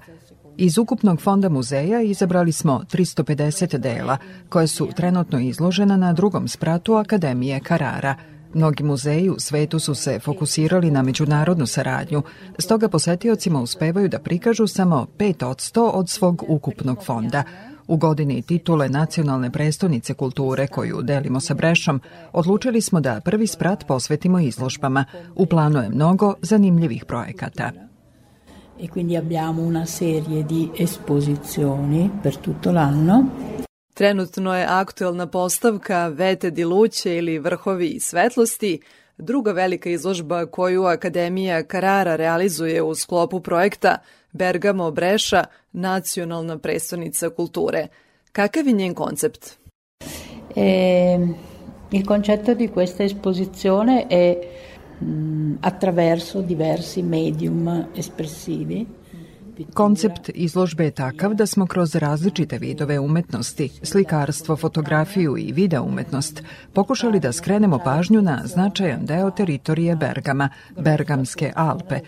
Iz ukupnog fonda muzeja izabrali smo 350 dela, koje su trenutno izložena na drugom spratu Akademije Karara. Mnogi muzeji u svetu su se fokusirali na međunarodnu saradnju, stoga posetiocima uspevaju da prikažu samo 5 od svog ukupnog fonda. U godini titule Nacionalne prestonice kulture koju delimo sa Brešom, odlučili smo da prvi sprat posvetimo izložbama. U planu je mnogo zanimljivih projekata. e quindi abbiamo una serie di esposizioni per tutto l'anno. Trenutno je aktuelna postavka Vete di Luće ili Vrhovi svetlosti, druga velika izložba koju Akademija Karara realizuje u sklopu projekta Bergamo Breša, nacionalna prestonica kulture. Kakav je njen koncept? E, il concetto di questa esposizione è mh, attraverso diversi medium espressivi Koncept izložbe je takav da smo kroz različite vidove umetnosti, slikarstvo, fotografiju i video umetnost, pokušali da skrenemo pažnju na značajan deo teritorije Bergama, Bergamske Alpe.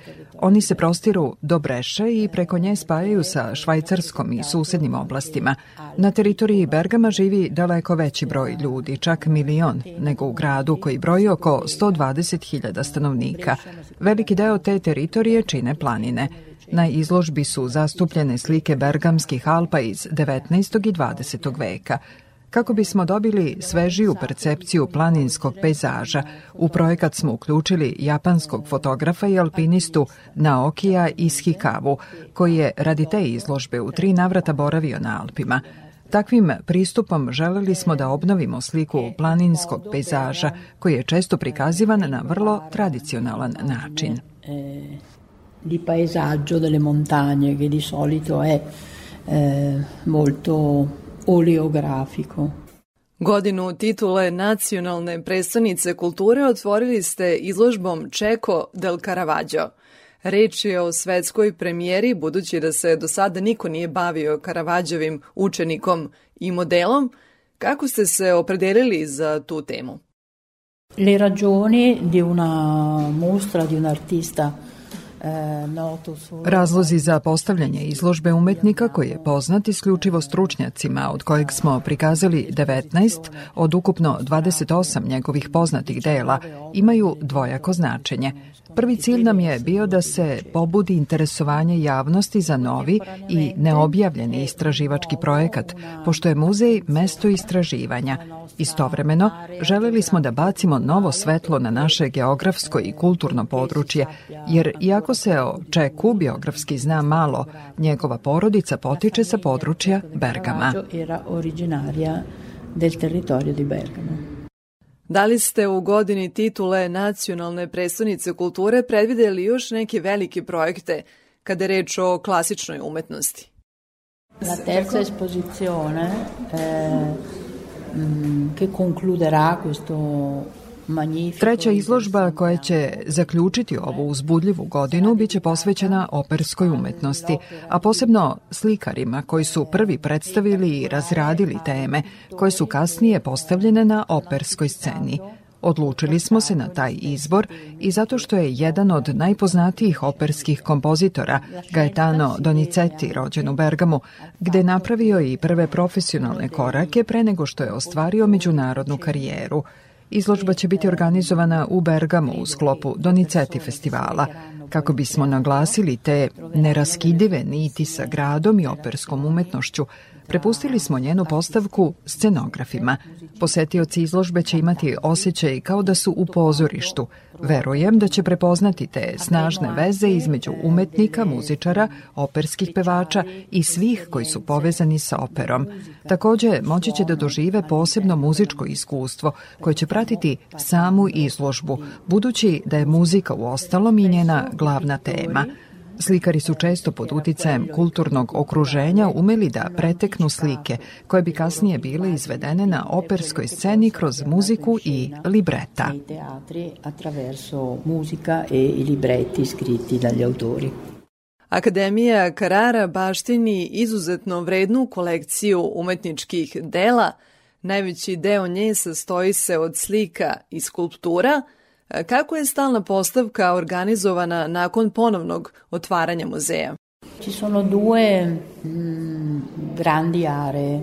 Oni se prostiru do Breše i preko nje spajaju sa Švajcarskom i susednim oblastima. Na teritoriji Bergama živi daleko veći broj ljudi, čak milion, nego u gradu koji broji oko 120.000 stanovnika. Veliki deo te teritorije čine planine. Na izložbi su zastupljene slike Bergamskih Alpa iz 19. i 20. veka. Kako bismo dobili svežiju percepciju planinskog pejzaža, u projekat smo uključili japanskog fotografa i alpinistu Naokija Ishikavu, koji je radi te izložbe u tri navrata boravio na Alpima. Takvim pristupom želeli smo da obnovimo sliku planinskog pejzaža, koji je često prikazivan na vrlo tradicionalan način. di paesaggio delle montagne che di solito è eh, molto oleografico. Godinu titule nacionalne predstavnice kulture otvorili ste izložbom Čeko del Caravaggio. Reč je o svetskoj premijeri, budući da se do sada niko nije bavio Caravaggioovim učenikom i modelom. Kako ste se opredelili za tu temu? Le ragioni di una mostra di un artista Razlozi za postavljanje izložbe umetnika koji je poznat isključivo stručnjacima, od kojeg smo prikazali 19 od ukupno 28 njegovih poznatih dela, imaju dvojako značenje. Prvi cilj nam je bio da se pobudi interesovanje javnosti za novi i neobjavljeni istraživački projekat, pošto je muzej mesto istraživanja. Istovremeno, želeli smo da bacimo novo svetlo na naše geografsko i kulturno područje, jer iako se o Čeku biografski zna malo, njegova porodica potiče sa područja Bergama. Da li ste u godini titule nacionalne predstavnice kulture predvideli još neke velike projekte kada je reč o klasičnoj umetnosti? La terza esposizione eh, mm, che concluderà questo Treća izložba koja će zaključiti ovu uzbudljivu godinu biće posvećena operskoj umetnosti, a posebno slikarima koji su prvi predstavili i razradili teme koje su kasnije postavljene na operskoj sceni. Odlučili smo se na taj izbor i zato što je jedan od najpoznatijih operskih kompozitora, Gaetano Donizetti, rođen u Bergamu, gde napravio i prve profesionalne korake pre nego što je ostvario međunarodnu karijeru. Izložba će biti organizovana u Bergamu u sklopu Donizetti festivala kako bismo naglasili te neraskidive niti sa gradom i operskom umetnošću, prepustili smo njenu postavku scenografima. Posetioci izložbe će imati osjećaj kao da su u pozorištu. Verujem da će prepoznati te snažne veze između umetnika, muzičara, operskih pevača i svih koji su povezani sa operom. Takođe, moći će da dožive posebno muzičko iskustvo koje će pratiti samu izložbu, budući da je muzika u ostalom i njena glavna tema – Slikari su često pod uticajem kulturnog okruženja umeli da preteknu slike, koje bi kasnije bile izvedene na operskoj sceni kroz muziku i libreta. attraverso musica e i libretti scritti dagli autori. Akademija Karara baštini izuzetno vrednu kolekciju umetničkih dela. Najveći deo nje sastoji se od slika i skulptura – Kako je stalna postavka organizovana nakon ponovnog otvaranja muzeja? Ci sono due mm, grandi aree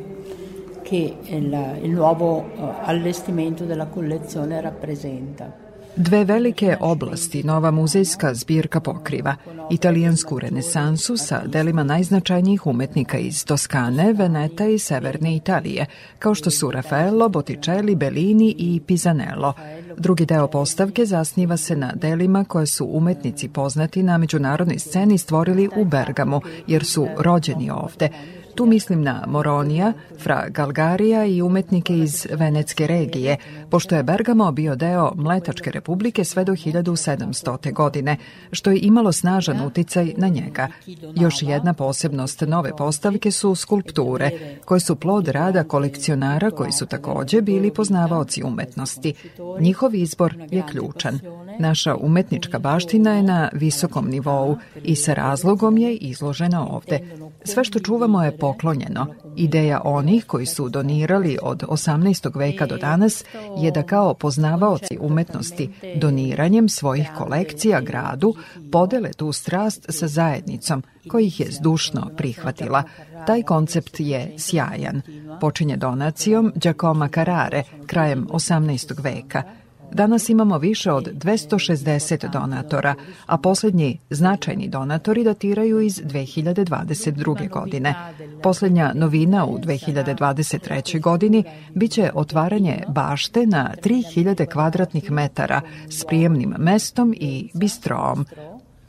che il, il nuovo eh, allestimento della collezione rappresenta. Dve velike oblasti nova muzejska zbirka pokriva. Italijansku renesansu sa delima najznačajnijih umetnika iz Toskane, Veneta i Severne Italije, kao što su Raffaello, Botticelli, Bellini i Pisanello. Drugi deo postavke zasniva se na delima koje su umetnici poznati na međunarodnoj sceni stvorili u Bergamu, jer su rođeni ovde. Tu mislim na Moronija, Fra Galgarija i umetnike iz Venetske regije, pošto je Bergamo bio deo Mletačke republike sve do 1700. godine, što je imalo snažan uticaj na njega. Još jedna posebnost nove postavke su skulpture, koje su plod rada kolekcionara koji su takođe bili poznavaoci umetnosti. Njihov izbor je ključan. Naša umetnička baština je na visokom nivou i sa razlogom je izložena ovde. Sve što čuvamo je poklonjeno. Ideja onih koji su donirali od 18. veka do danas je da kao poznavaoci umetnosti doniranjem svojih kolekcija gradu podele tu strast sa zajednicom koji ih je zdušno prihvatila. Taj koncept je sjajan. Počinje donacijom Giacomo Carrare krajem 18. veka – Danas imamo više od 260 donatora, a poslednji značajni donatori datiraju iz 2022. godine. Poslednja novina u 2023. godini biće otvaranje bašte na 3000 kvadratnih metara s prijemnim mestom i bistrom,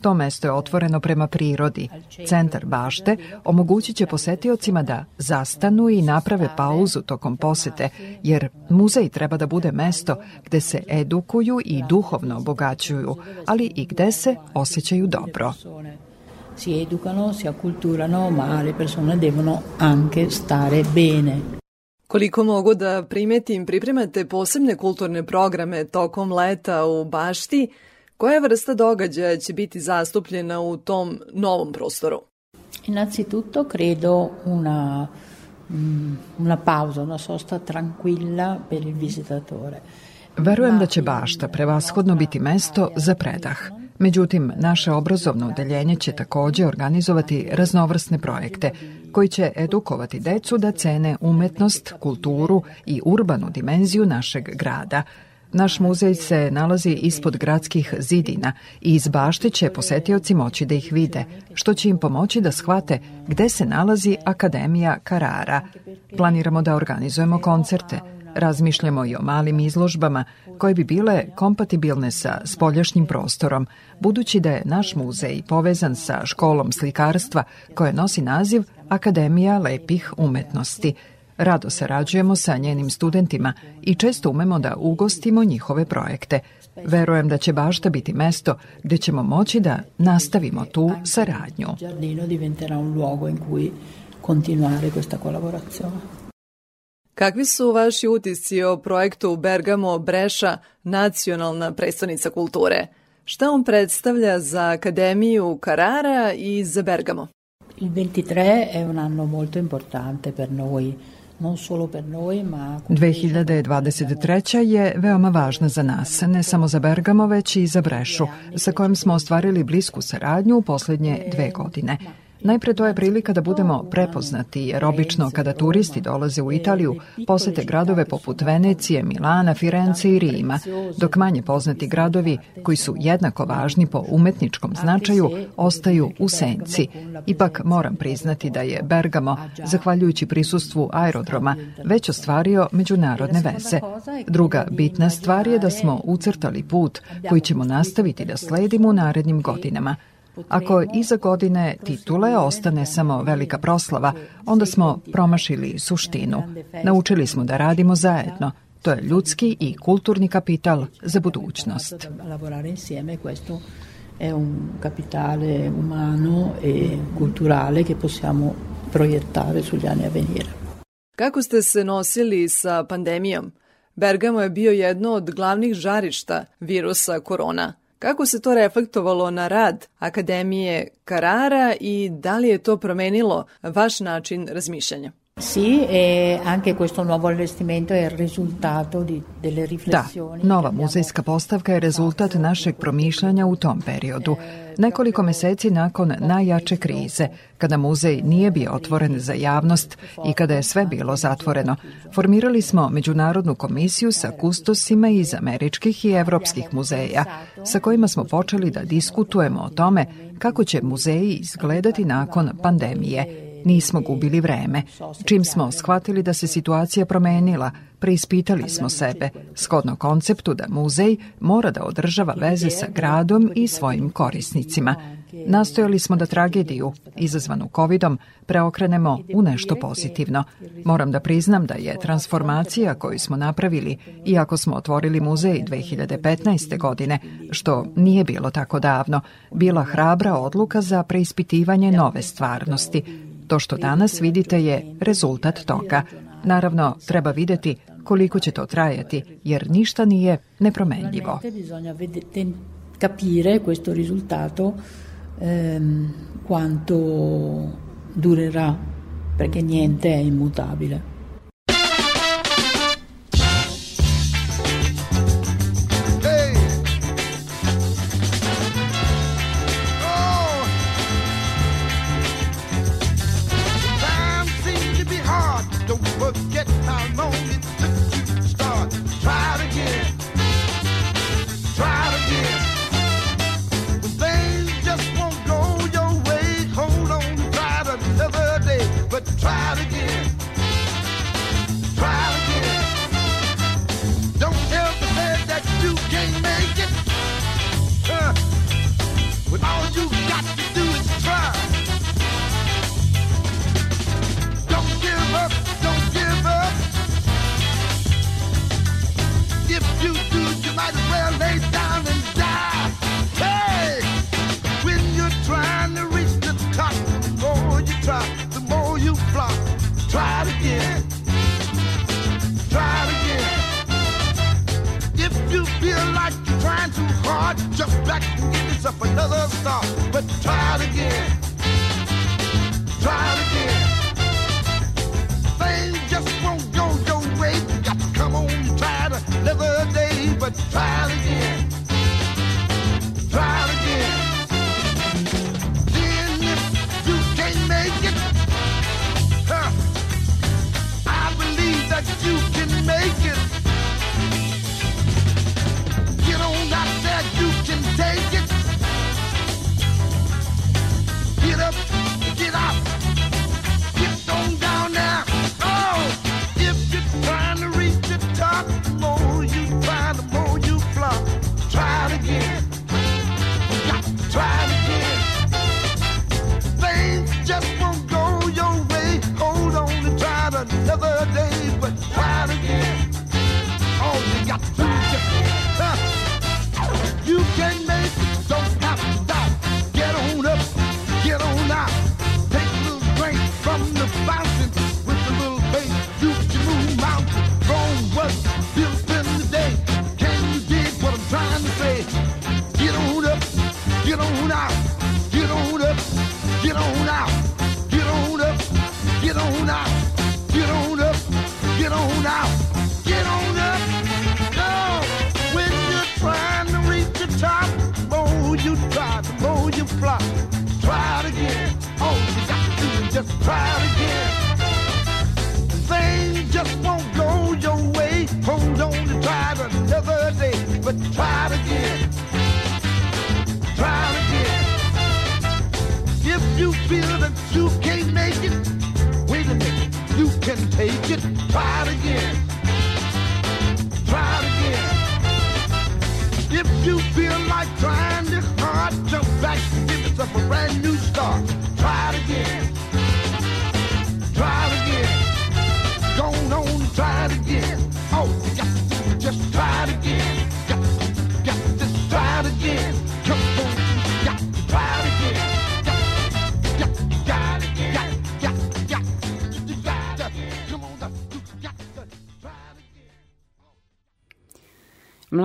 To mesto je otvoreno prema prirodi. Centar bašte omogućit će posetiocima da zastanu i naprave pauzu tokom posete, jer muzej treba da bude mesto gde se edukuju i duhovno obogaćuju, ali i gde se osjećaju dobro. Si educano, si acculturano, ma le persone devono anche stare bene. Koliko mogu da primetim, pripremate posebne kulturne programe tokom leta u Bašti, Koja vrsta događaja će biti zastupljena u tom novom prostoru? Innanzitutto credo una, mm, una pausa, una sosta tranquilla per il visitatore. Verujem da će bašta prevashodno biti mesto za predah. Međutim, naše obrazovno odeljenje će takođe organizovati raznovrsne projekte koji će edukovati decu da cene umetnost, kulturu i urbanu dimenziju našeg grada – Naš muzej se nalazi ispod gradskih zidina i iz bašte će posetioci moći da ih vide, što će im pomoći da shvate gde se nalazi Akademija Karara. Planiramo da organizujemo koncerte, Razmišljamo i o malim izložbama koje bi bile kompatibilne sa spoljašnjim prostorom, budući da je naš muzej povezan sa školom slikarstva koja nosi naziv Akademija lepih umetnosti – Rado sarađujemo sa njenim studentima i često umemo da ugostimo njihove projekte. Verujem da će bašta biti mesto gde ćemo moći da nastavimo tu saradnju. Kakvi su vaši utisci o projektu Bergamo Breša, nacionalna predstavnica kulture? Šta on predstavlja za Akademiju Carrara i za Bergamo? Il 23 è un anno molto importante per noi non solo per noi, ma 2023. je veoma važna za nas, ne samo za Bergamo, već i za Brešu, sa kojim smo ostvarili blisku saradnju u poslednje dve godine. Najpre to je prilika da budemo prepoznati, jer obično kada turisti dolaze u Italiju, posete gradove poput Venecije, Milana, Firence i Rima, dok manje poznati gradovi, koji su jednako važni po umetničkom značaju, ostaju u senci. Ipak moram priznati da je Bergamo, zahvaljujući prisustvu aerodroma, već ostvario međunarodne veze. Druga bitna stvar je da smo ucrtali put koji ćemo nastaviti da sledimo u narednim godinama – Ako iza godine titule ostane samo velika proslava, onda smo promašili suštinu. Naučili smo da radimo zajedno. To je ljudski i kulturni kapital za budućnost. È un capitale umano e culturale che possiamo proiettare sugli anni a venire. Kako ste se nosili sa pandemijom? Bergamo je bio jedno od glavnih žarišta virusa korona. Kako se to reflektovalo na rad Akademije Carrara i da li je to promenilo vaš način razmišljanja? Sì, e anche questo nuovo allestimento è il risultato di, delle Da, riflessioni. nova muzejska postavka je rezultat našeg promišljanja u tom periodu. Nekoliko meseci nakon najjače krize, kada muzej nije bio otvoren za javnost i kada je sve bilo zatvoreno, formirali smo međunarodnu komisiju sa kustosima iz američkih i evropskih muzeja, sa kojima smo počeli da diskutujemo o tome kako će muzeji izgledati nakon pandemije. Nismo gubili vreme. Čim smo shvatili da se situacija promenila, preispitali smo sebe, shodno konceptu da muzej mora da održava veze sa gradom i svojim korisnicima. Nastojali smo da tragediju, izazvanu covidom, preokrenemo u nešto pozitivno. Moram da priznam da je transformacija koju smo napravili, iako smo otvorili muzej 2015. godine, što nije bilo tako davno, bila hrabra odluka za preispitivanje nove stvarnosti, To što danas vidite je rezultat toga. Naravno, treba videti koliko će to trajati, jer ništa nije nepromenljivo. Capire questo risultato ehm, quanto durerà, perché niente è immutabile.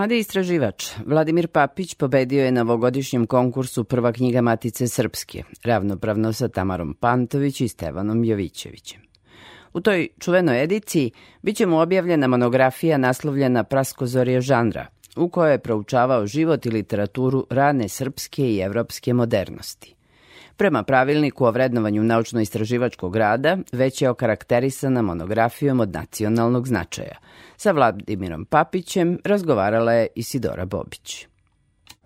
Mladi istraživač Vladimir Papić pobedio je na ovogodišnjem konkursu Prva knjiga Matice Srpske, ravnopravno sa Tamarom Pantović i Stevanom Jovićevićem. U toj čuvenoj ediciji biće mu objavljena monografija naslovljena Praskozorje žanra, u kojoj je proučavao život i literaturu rane srpske i evropske modernosti. Prema pravilniku o vrednovanju naučno-istraživačkog rada, već je okarakterisana monografijom od nacionalnog značaja. Sa Vladimirom Papićem razgovarala je Isidora Bobić.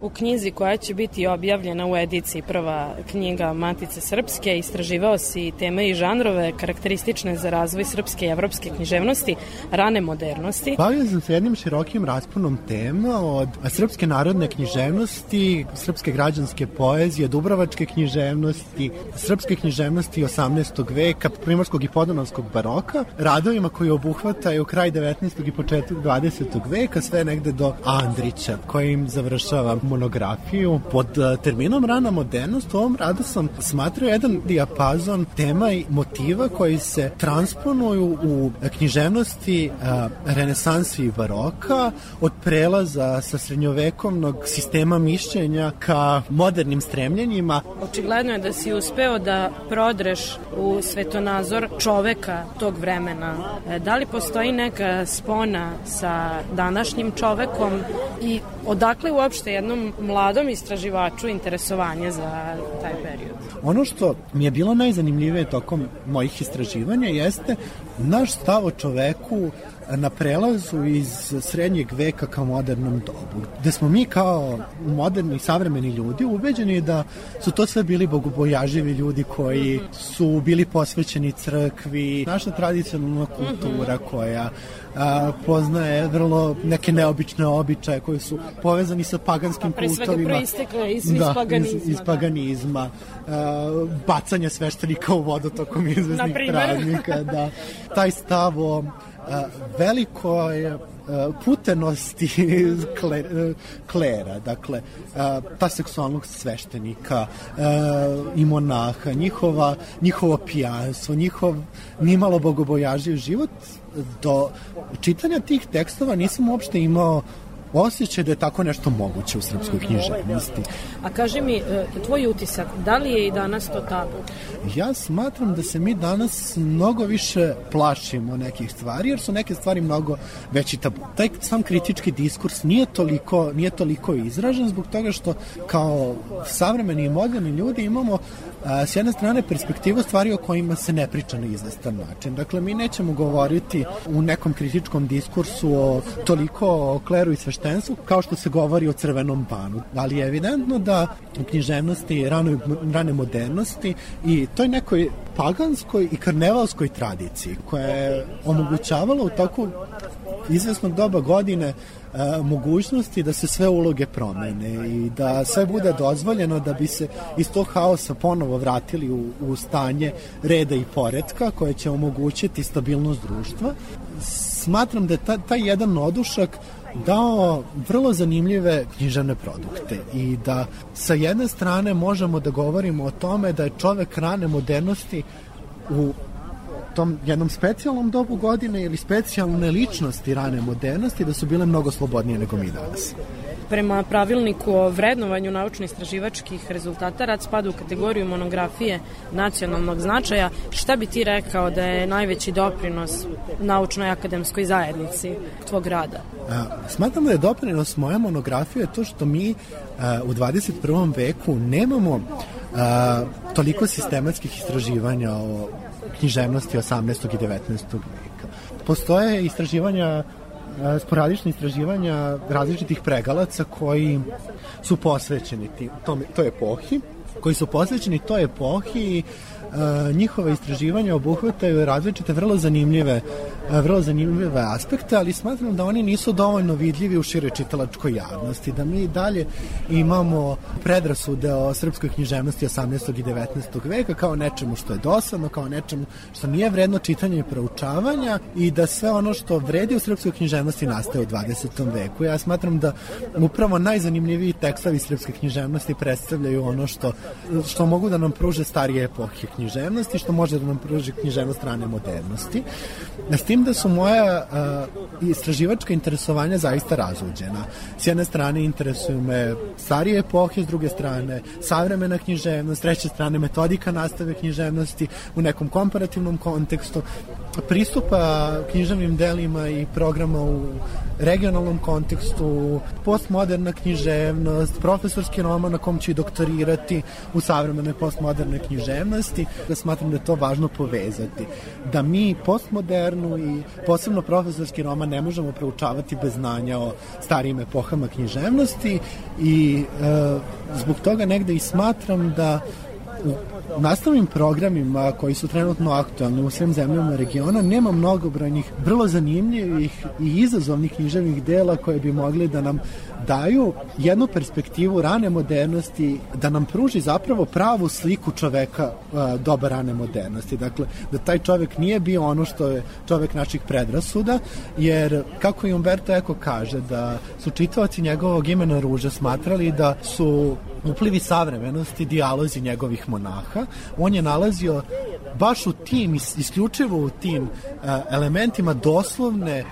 U knjizi koja će biti objavljena u ediciji prva knjiga Matice Srpske istraživao si teme i žanrove karakteristične za razvoj srpske i evropske književnosti, rane modernosti. Bavio sam se jednim širokim rasponom tema od srpske narodne književnosti, srpske građanske poezije, dubrovačke književnosti, srpske književnosti 18. veka, primorskog i podanovskog baroka, radovima koji obuhvataju kraj 19. i početak 20. veka, sve negde do Andrića, kojim završava monografiju pod eh, terminom rana modernost. U ovom radu sam smatrao jedan dijapazon tema i motiva koji se transponuju u književnosti a, renesansi i baroka od prelaza sa srednjovekovnog sistema mišljenja ka modernim stremljenjima. Očigledno je da si uspeo da prodreš u svetonazor čoveka tog vremena. E, Da li postoji neka spona sa današnjim čovekom i odakle uopšte jednom mladom istraživaču interesovanje za taj period? Ono što mi je bilo najzanimljivije tokom mojih istraživanja jeste naš stav o čoveku na prelazu iz srednjeg veka ka modernom dobu, gde smo mi kao moderni savremeni ljudi ubeđeni da su to sve bili bogobojaživi ljudi koji su bili posvećeni crkvi, naša tradicionalna kultura koja a, poznaje vrlo neke neobične običaje koji su povezani sa paganskim Pre svega kultovima. proistekle iz, iz da, paganizma. Iz, iz da. paganizma, a, bacanje sveštenika u vodu tokom izvesnih primer. praznika, da. [laughs] Taj stav o a, velikoj a, putenosti [laughs] kle- klera, dakle, ta seksualnost sveštenika i monaha, njihova, njihovo pijanstvo, njihov nimalo bogobojaživ život, do čitanja tih tekstova nisam uopšte imao osjećaj da je tako nešto moguće u srpskoj književnosti. A kaži mi, e, tvoj utisak, da li je i danas to tako? Ja smatram da se mi danas mnogo više plašimo nekih stvari, jer su neke stvari mnogo veći tabu. Taj sam kritički diskurs nije toliko, nije toliko izražen zbog toga što kao savremeni i moderni ljudi imamo s jedne strane perspektivu stvari o kojima se ne priča na izvestan način. Dakle, mi nećemo govoriti u nekom kritičkom diskursu o toliko o kleru i sveštenstvu kao što se govori o crvenom panu. Ali je evidentno da u književnosti ranoj, rane modernosti i toj nekoj paganskoj i karnevalskoj tradiciji koja je omogućavala u toku izvesnog doba godine mogućnosti da se sve uloge promene i da sve bude dozvoljeno da bi se iz tog haosa ponovo vratili u, u stanje reda i poredka koje će omogućiti stabilnost društva. Smatram da je ta, taj jedan odušak dao vrlo zanimljive književne produkte i da sa jedne strane možemo da govorimo o tome da je čovek rane modernosti u tom jednom specijalnom dobu godine ili specijalne ličnosti rane modernosti da su bile mnogo slobodnije nego mi danas. prema pravilniku o vrednovanju naučno-istraživačkih rezultata rad spada u kategoriju monografije nacionalnog značaja. Šta bi ti rekao da je najveći doprinos naučnoj akademskoj zajednici tvog rada? A, smatram da je doprinos moja monografija to što mi a, u 21. veku nemamo a, toliko sistematskih istraživanja o književnosti 18. i 19. veka. Postoje istraživanja sporadične istraživanja različitih pregalaca koji su posvećeni tom, toj epohi, koji su posvećeni toj epohi i njihove istraživanja obuhvataju različite vrlo zanimljive vrlo zanimljive aspekte, ali smatram da oni nisu dovoljno vidljivi u šire čitalačkoj javnosti, da mi dalje imamo predrasude o srpskoj književnosti 18. i 19. veka kao nečemu što je dosadno, kao nečemu što nije vredno čitanja i proučavanja i da sve ono što vredi u srpskoj književnosti nastaje u 20. veku. Ja smatram da upravo najzanimljiviji tekstovi srpske književnosti predstavljaju ono što, što mogu da nam pruže starije epohe književnosti, što može da nam pruži književnost rane modernosti. S tim da su moja uh, istraživačka interesovanja zaista razuđena. S jedne strane interesuju me starije epohe, s druge strane savremena književnost, s treće strane metodika nastave književnosti u nekom komparativnom kontekstu, pristupa književnim delima i programa u regionalnom kontekstu, postmoderna književnost, profesorski roman na kom ću i doktorirati u savremenoj postmodernoj književnosti, da smatram da je to važno povezati. Da mi postmodernu i posebno profesorski roman ne možemo proučavati bez znanja o starijim epohama književnosti i e, zbog toga negde i smatram da u nastavnim programima koji su trenutno aktualni u svim zemljama regiona nema mnogobrojnih, vrlo zanimljivih i izazovnih književnih dela koje bi mogli da nam daju jednu perspektivu rane modernosti, da nam pruži zapravo pravu sliku čoveka uh, doba rane modernosti. Dakle, da taj čovek nije bio ono što je čovek naših predrasuda, jer kako i Umberto Eco kaže, da su čitavci njegovog imena Ruža smatrali da su uplivi savremenosti, dijalozi njegovih monaha, on je nalazio baš u tim, isključivo u tim uh, elementima doslovne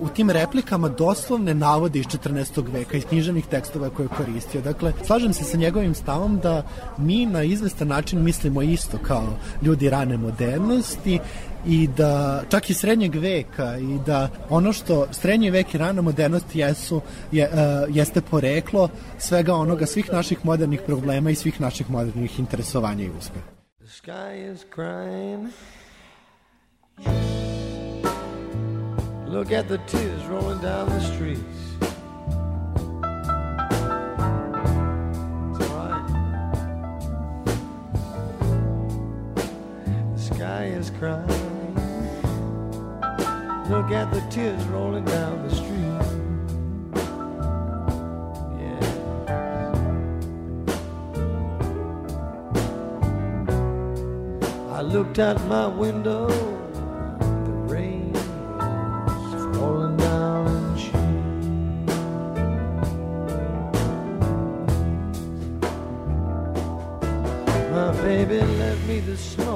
u tim replikama doslovne navode iz 14. veka, iz književnih tekstova koje je koristio. Dakle, slažem se sa njegovim stavom da mi na izvestan način mislimo isto kao ljudi rane modernosti i da čak i srednjeg veka i da ono što srednji vek i rana modernost jesu je, uh, jeste poreklo svega onoga svih naših modernih problema i svih naših modernih interesovanja i uspeha. The sky is crying Look at the tears rolling down the streets It's alright The sky is crying Look at the tears rolling down the street. Yeah. I looked out my window, show.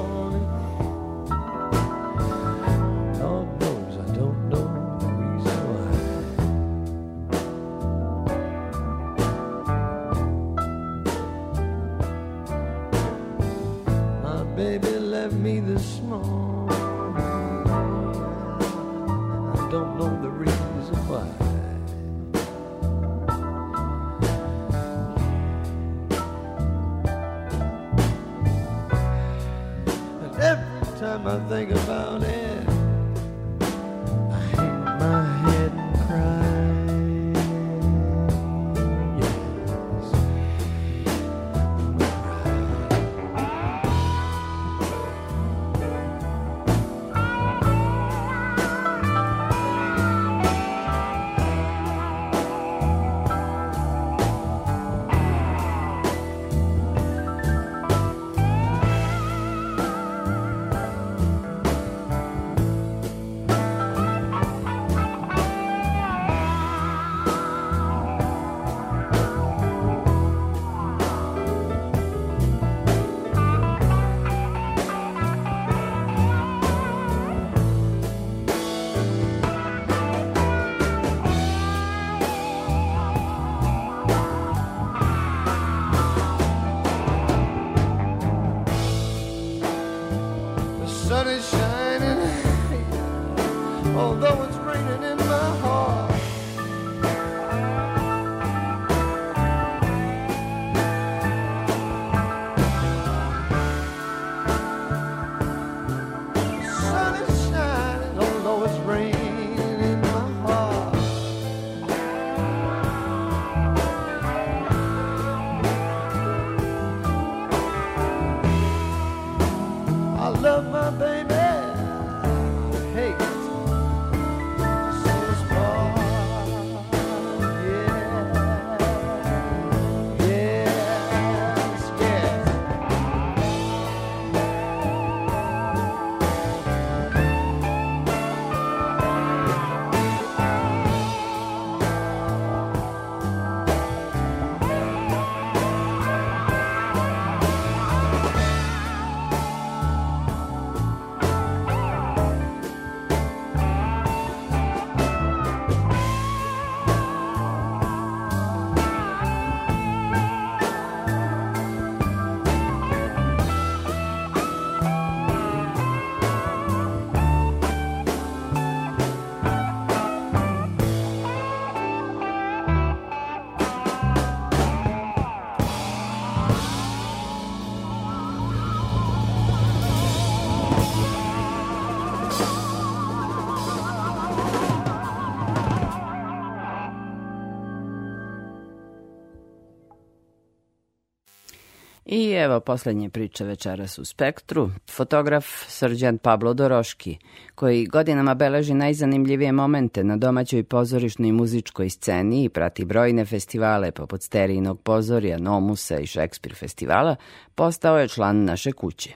I evo poslednje priče večeras u Spektru. Fotograf Srđan Pablo Doroški, koji godinama beleži najzanimljivije momente na domaćoj pozorišnoj muzičkoj sceni i prati brojne festivale poput Sterijinog pozorja, Nomusa i Šekspir festivala, postao je član naše kuće.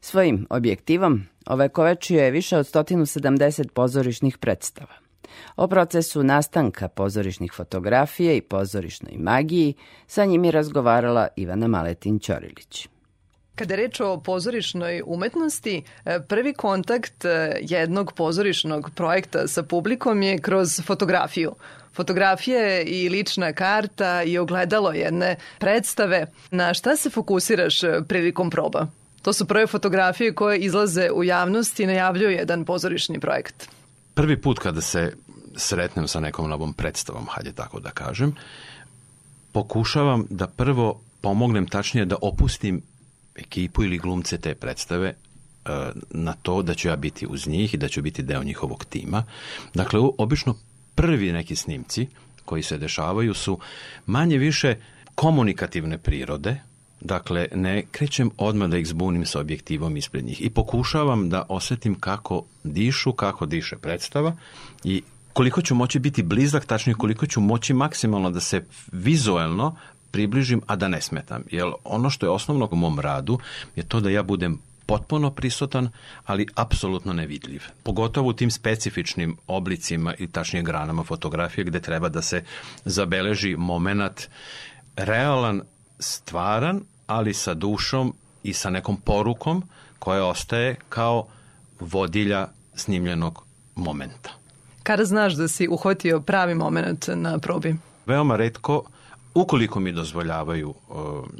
Svojim objektivom ovekovečio je više od 170 pozorišnih predstava. O procesu nastanka pozorišnih fotografije i pozorišnoj magiji sa njim je razgovarala Ivana Maletin-Ćorilić. Kada je reč o pozorišnoj umetnosti, e, prvi kontakt e, jednog pozorišnog projekta sa publikom je kroz fotografiju. Fotografije i lična karta i ogledalo jedne predstave. Na šta se fokusiraš e, prilikom proba? To su prve fotografije koje izlaze u javnost i najavljuju jedan pozorišni projekt. Prvi put kada se sretnem sa nekom novom predstavom, hajde tako da kažem, pokušavam da prvo pomognem tačnije da opustim ekipu ili glumce te predstave e, na to da ću ja biti uz njih i da ću biti deo njihovog tima. Dakle, obično prvi neki snimci koji se dešavaju su manje više komunikativne prirode, Dakle, ne krećem odmah da ih zbunim sa objektivom ispred njih i pokušavam da osetim kako dišu, kako diše predstava i koliko ću moći biti blizak, tačnije koliko ću moći maksimalno da se vizuelno približim, a da ne smetam. Jer ono što je osnovno u mom radu je to da ja budem potpuno prisutan, ali apsolutno nevidljiv. Pogotovo u tim specifičnim oblicima i tačnije granama fotografije gde treba da se zabeleži moment realan, stvaran, ali sa dušom i sa nekom porukom koja ostaje kao vodilja snimljenog momenta. Kada znaš da si uhvatio pravi moment na probi? Veoma redko, ukoliko mi dozvoljavaju e,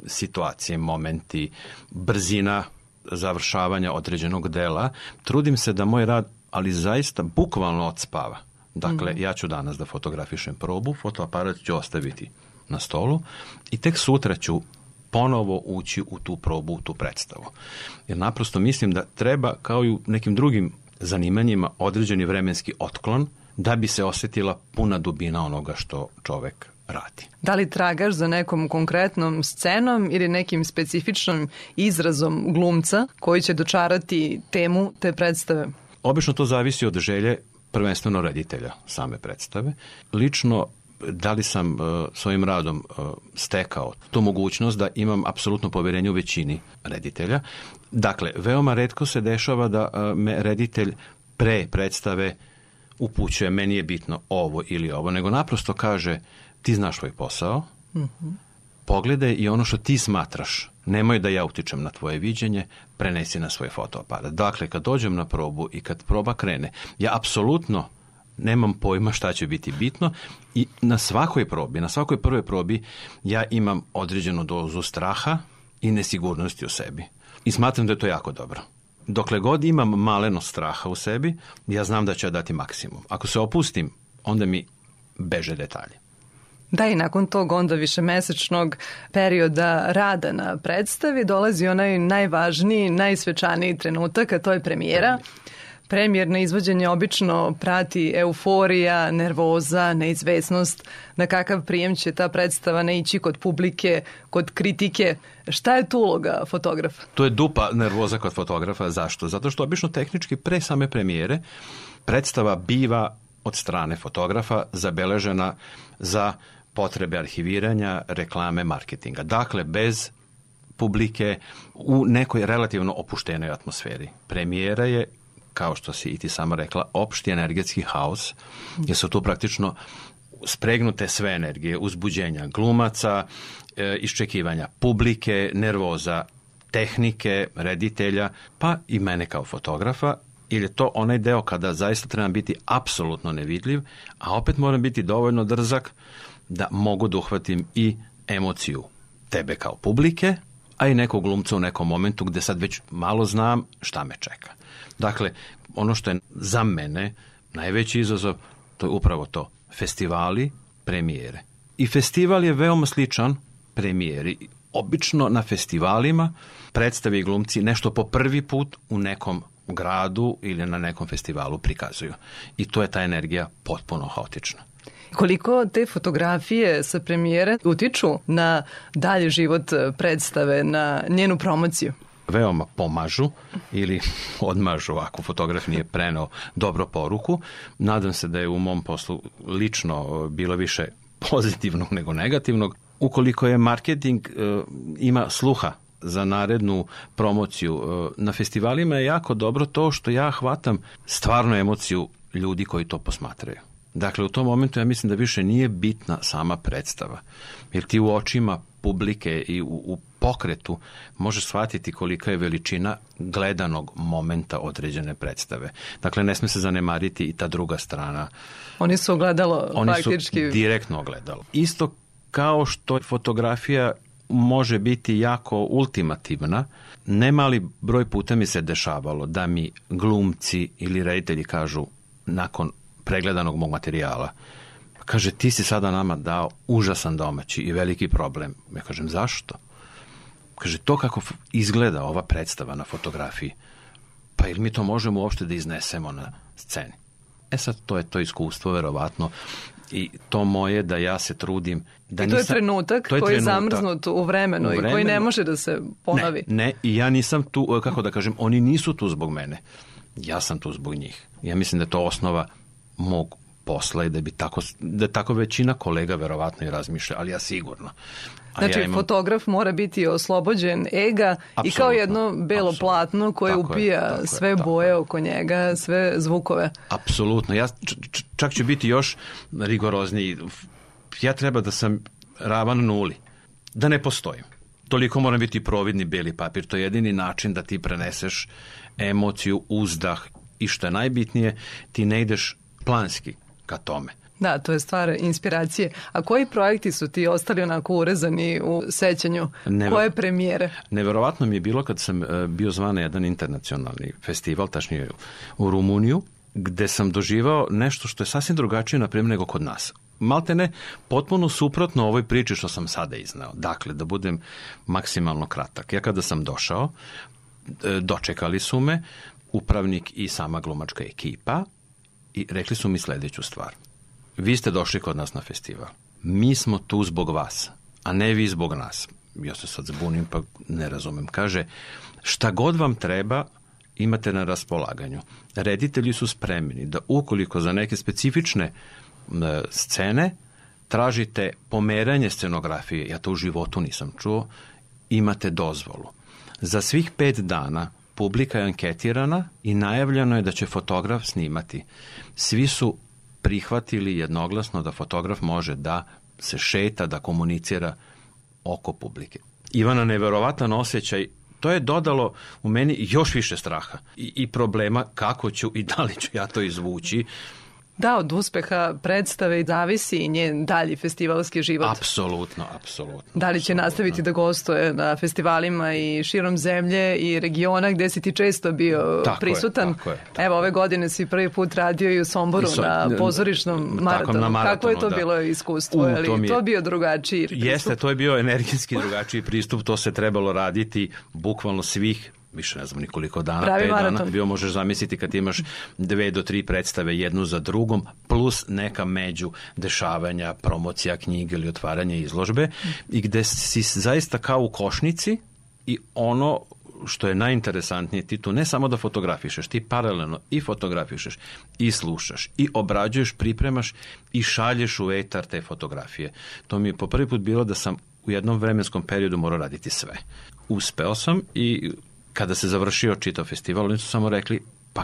situacije, momenti, brzina završavanja određenog dela, trudim se da moj rad, ali zaista bukvalno odspava. Dakle, Mhm. ja ću danas da fotografišem probu, fotoaparat ću ostaviti na stolu i tek sutra ću ponovo ući u tu probu, u tu predstavu. Jer naprosto mislim da treba, kao i u nekim drugim zanimanjima, određeni vremenski otklon da bi se osetila puna dubina onoga što čovek radi. Da li tragaš za nekom konkretnom scenom ili nekim specifičnom izrazom glumca koji će dočarati temu te predstave? Obično to zavisi od želje prvenstveno reditelja same predstave. Lično da li sam uh, svojim radom uh, stekao tu mogućnost da imam apsolutno poverenje u većini reditelja. Dakle, veoma redko se dešava da uh, me reditelj pre predstave upućuje meni je bitno ovo ili ovo, nego naprosto kaže ti znaš svoj posao, pogledaj i ono što ti smatraš. Nemoj da ja utičem na tvoje viđenje, prenesi na svoj fotoaparat. Dakle, kad dođem na probu i kad proba krene, ja apsolutno nemam pojma šta će biti bitno i na svakoj probi, na svakoj prvoj probi ja imam određenu dozu straha i nesigurnosti u sebi. I smatram da je to jako dobro. Dokle god imam maleno straha u sebi, ja znam da ću ja dati maksimum. Ako se opustim, onda mi beže detalje. Da, i nakon tog onda višemesečnog perioda rada na predstavi dolazi onaj najvažniji, najsvečaniji trenutak, a to je premijera. Premijerno izvođenje obično prati euforija, nervoza, neizvesnost, na kakav prijem će ta predstava naići kod publike, kod kritike. Šta je tu uloga fotografa? To je dupa nervoza kod fotografa. Zašto? Zato što obično tehnički pre same premijere predstava biva od strane fotografa zabeležena za potrebe arhiviranja, reklame, marketinga. Dakle, bez publike u nekoj relativno opuštenoj atmosferi. Premijera je kao što si i ti sama rekla, opšti energetski haos, jer su tu praktično spregnute sve energije, uzbuđenja glumaca, e, iščekivanja publike, nervoza tehnike, reditelja, pa i mene kao fotografa, ili je to onaj deo kada zaista trebam biti apsolutno nevidljiv, a opet moram biti dovoljno drzak da mogu da uhvatim i emociju tebe kao publike, a i nekog glumca u nekom momentu gde sad već malo znam šta me čeka. Dakle, ono što je za mene najveći izazov, to je upravo to. Festivali, premijere. I festival je veoma sličan premijeri. Obično na festivalima predstavi glumci nešto po prvi put u nekom gradu ili na nekom festivalu prikazuju. I to je ta energija potpuno haotična. Koliko te fotografije sa premijere utiču na dalji život predstave, na njenu promociju? Veoma pomažu ili [laughs] odmažu ako fotograf nije prenao dobro poruku. Nadam se da je u mom poslu lično bilo više [laughs] pozitivnog nego negativnog. Ukoliko je marketing e, ima sluha za narednu promociju. E, na festivalima je jako dobro to što ja hvatam stvarnu emociju ljudi koji to posmatraju. Dakle, u tom momentu ja mislim da više nije bitna sama predstava. Jer ti u očima publike i u, u pokretu možeš shvatiti kolika je veličina gledanog momenta određene predstave. Dakle, ne sme se zanemariti i ta druga strana. Oni su ogledalo Oni faktički. su direktno ogledalo. Isto kao što fotografija može biti jako ultimativna, nemali broj puta mi se dešavalo da mi glumci ili reditelji kažu nakon pregledanog mog materijala, kaže ti si sada nama dao užasan domaći i veliki problem. Ja kažem zašto? Kaže, to kako izgleda ova predstava na fotografiji, pa ili mi to možemo uopšte da iznesemo na sceni? E sad, to je to iskustvo, verovatno, i to moje da ja se trudim da I to je nisam, trenutak to je koji je trenutak. zamrznut u vremenu, U i koji vremenu. ne može da se ponovi. Ne, ne, i ja nisam tu, e, kako da kažem, oni nisu tu zbog mene. Ja sam tu zbog njih. Ja mislim da je to osnova mog posla i da bi tako, da tako većina kolega verovatno i razmišlja, ali ja sigurno. Znači, ja imam- fotograf mora biti oslobođen ega i kao jedno belo platno koje Tako je, upija tako je, sve boje oko njega, sve zvukove. Apsolutno. Ja čak ću biti još rigorozniji. Ja treba da sam ravan nuli. Da ne postojim. Toliko mora biti providni beli papir. To je jedini način da ti preneseš emociju, uzdah i što je najbitnije, ti ne ideš planski ka tome. Da, to je stvar inspiracije. A koji projekti su ti ostali onako urezani u sećanju? Ne- Koje premijere? Neverovatno mi je bilo kad sam e, bio zvan na jedan internacionalni festival, tačnije u Rumuniju, gde sam doživao nešto što je sasvim drugačije, na primjer, nego kod nas. Malte ne, potpuno suprotno ovoj priči što sam sada iznao. Dakle, da budem maksimalno kratak. Ja kada sam došao, e, dočekali su me upravnik i sama glumačka ekipa i rekli su mi sledeću stvar. Vi ste došli kod nas na festival. Mi smo tu zbog vas, a ne vi zbog nas. Ja se sad zbunim pa ne razumem. Kaže, šta god vam treba, imate na raspolaganju. Reditelji su spremni da ukoliko za neke specifične e, scene tražite pomeranje scenografije, ja to u životu nisam čuo, imate dozvolu. Za svih pet dana publika je anketirana i najavljeno je da će fotograf snimati. Svi su prihvatili jednoglasno da fotograf može da se šeta, da komunicira oko publike. Ivana, neverovatan osjećaj to je dodalo u meni još više straha i, i problema kako ću i da li ću ja to izvući. Da, od uspeha predstave zavisi i njen dalji festivalski život. Apsolutno, apsolutno. Da li će nastaviti da gostuje na festivalima i širom zemlje i regiona gde si ti često bio Tako je, prisutan? tako je, Evo, ove godine si prvi put radio i u Somboru I so- na pozorišnom tako, maratonu. na Kako maratonu, je to da. bilo iskustvo? U, Je to je- to bio drugačiji pristup? Jeste, to je bio energijski drugačiji pristup, to se trebalo raditi bukvalno svih više ne znam nikoliko dana, Pravi pet dana, maraton. bio možeš zamisliti kad imaš dve do tri predstave jednu za drugom, plus neka među dešavanja, promocija knjige ili otvaranje izložbe i gde si zaista kao u košnici i ono što je najinteresantnije, ti tu ne samo da fotografišeš, ti paralelno i fotografišeš, i slušaš, i obrađuješ, pripremaš i šalješ u etar te fotografije. To mi je po prvi put bilo da sam u jednom vremenskom periodu morao raditi sve. Uspeo sam i kada se završio čitav festival, oni su samo rekli, pa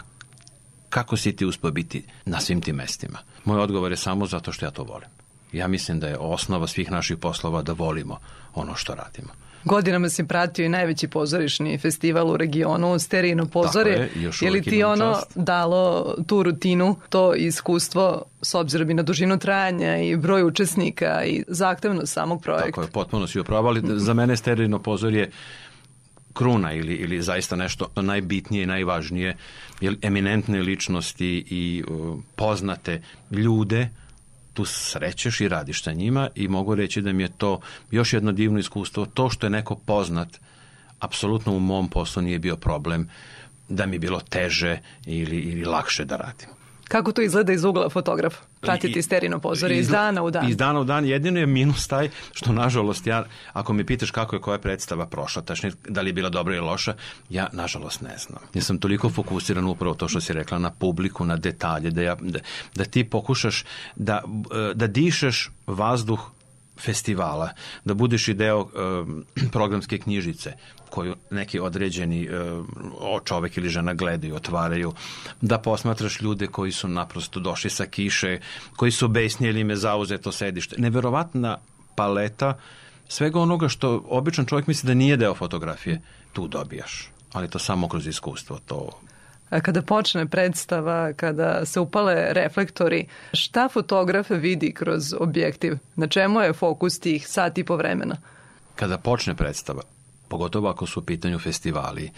kako si ti uspeo biti na svim tim mestima? Moj odgovor je samo zato što ja to volim. Ja mislim da je osnova svih naših poslova da volimo ono što radimo. Godinama si pratio i najveći pozorišni festival u regionu, Sterino pozore. Tako je, još je li ti ono čast. dalo tu rutinu, to iskustvo s obzirom i na dužinu trajanja i broj učesnika i zahtevnost samog projekta? Tako je, potpuno si upravali. Za mene sterilno pozor je kruna ili, ili zaista nešto najbitnije i najvažnije, jer eminentne ličnosti i uh, poznate ljude tu srećeš i radiš sa njima i mogu reći da mi je to još jedno divno iskustvo. To što je neko poznat, apsolutno u mom poslu nije bio problem da mi je bilo teže ili, ili lakše da radim. Kako to izgleda iz ugla fotografa? Pratiti sterino pozore iz Izla- dana u dan. Iz dana u dan. Jedino je minus taj što, nažalost, ja, ako me pitaš kako je koja predstava prošla, tačnije da li je bila dobra ili loša, ja, nažalost, ne znam. Ja sam toliko fokusiran upravo to što si rekla na publiku, na detalje, da, ja, da, da ti pokušaš da, e, da dišeš vazduh festivala, da budeš i deo um, [clears throat] programske knjižice koju neki određeni um, čovek ili žena gledaju, otvaraju, da posmatraš ljude koji su naprosto došli sa kiše, koji su besni ili im je zauzeto sedište. Neverovatna paleta svega onoga što običan čovjek misli da nije deo fotografije, tu dobijaš. Ali to samo kroz iskustvo, to Kada počne predstava, kada se upale reflektori, šta fotograf vidi kroz objektiv? Na čemu je fokus tih sat i po vremena? kada počne predstava, pogotovo ako su u pitanju festivali,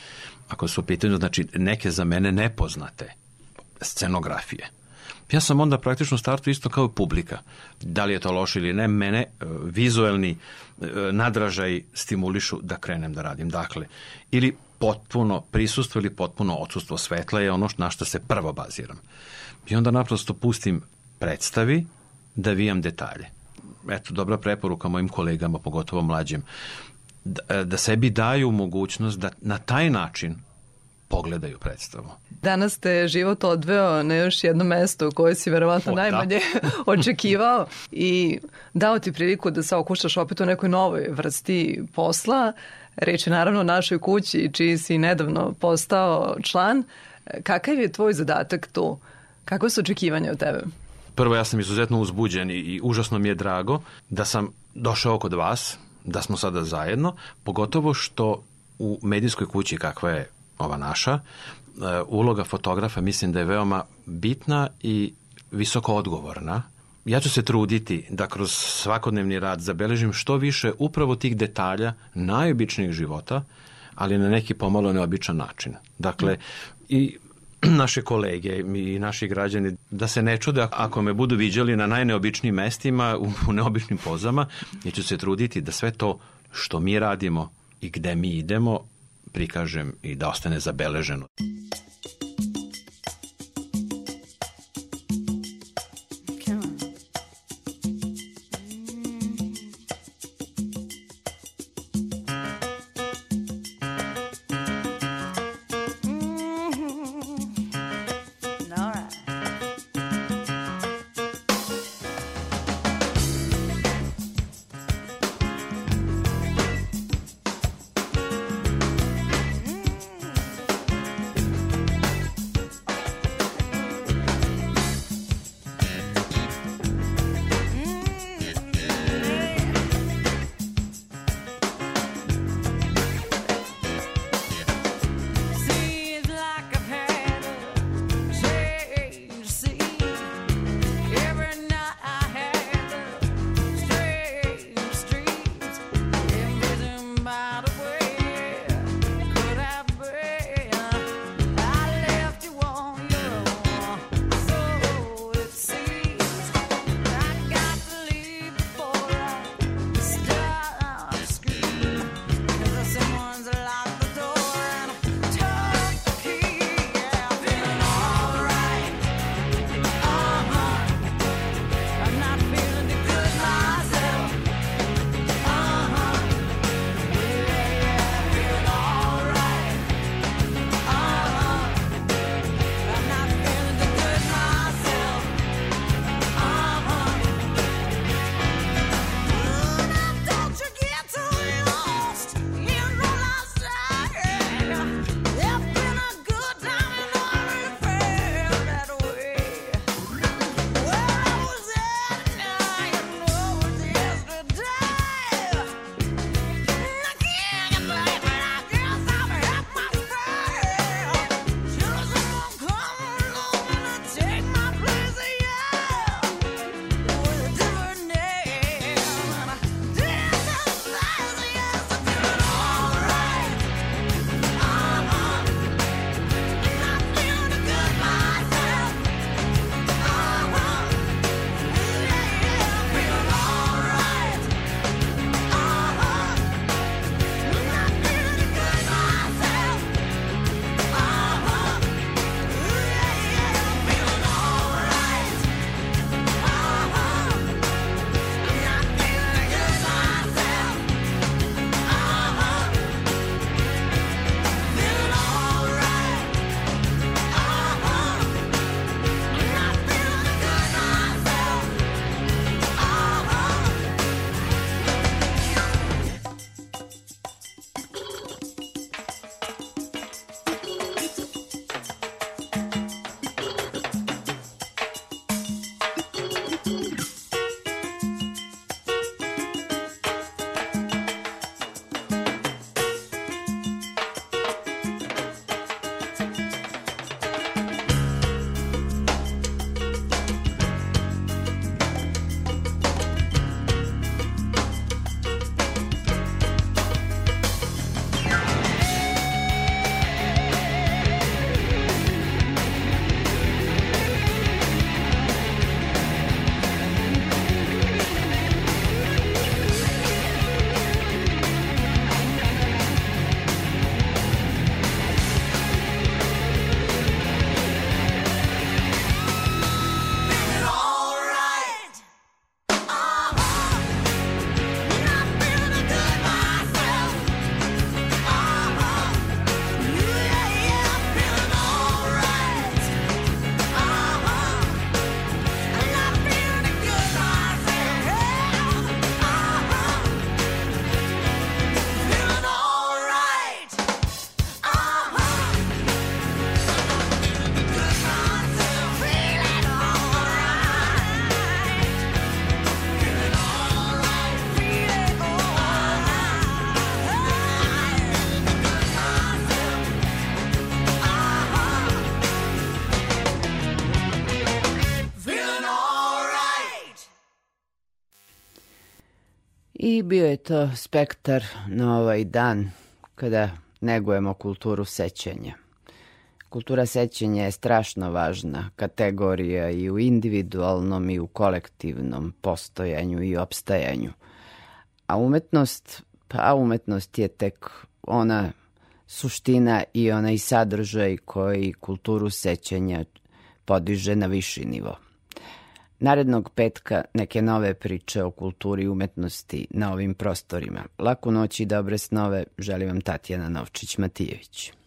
ako su u pitanju znači, neke za mene nepoznate scenografije, ja sam onda praktično startu isto kao i publika. Da li je to loše ili ne, mene e, vizuelni e, nadražaj stimulišu da krenem da radim. Dakle, ili potpuno prisustvo ili potpuno odsustvo svetla je ono na što se prvo baziram. I onda naprosto pustim predstavi da vijam detalje. Eto, dobra preporuka mojim kolegama, pogotovo mlađim, da, da sebi daju mogućnost da na taj način pogledaju predstavu. Danas te život odveo na još jedno mesto u koje si verovatno O, da. najmanje [laughs] očekivao i dao ti priliku da se okušaš opet u nekoj novoj vrsti posla. Reč je naravno o našoj kući, čiji si nedavno postao član. Kakav je tvoj zadatak tu? Kakve su očekivanja od tebe? Prvo, ja sam izuzetno uzbuđen i, i užasno mi je drago da sam došao kod vas, da smo sada zajedno, pogotovo što u medijskoj kući kakva je ova naša, e, uloga fotografa mislim da je veoma bitna i visoko odgovorna. Ja ću se truditi da kroz svakodnevni rad zabeležim što više upravo tih detalja najobičnijih života, ali na neki pomalo neobičan način. Dakle, i [clears throat] naše kolege i naši građani da se ne čude ako me budu viđali na najneobičnijim mestima, u, neobičnim pozama, ja ću se truditi da sve to što mi radimo i gde mi idemo prikažem i da ostane zabeleženo. Bio je to spektar na ovaj dan kada negujemo kulturu sećanja. Kultura sećanja je strašno važna kategorija i u individualnom i u kolektivnom postojanju i opstajanju. A umetnost, pa umetnost je tek ona suština i onaj sadržaj koji kulturu sećanja podiže na viši nivo. Narednog petka neke nove priče o kulturi i umetnosti na ovim prostorima. Laku noć i dobre snove želim vam Tatjana Novčić-Matijević.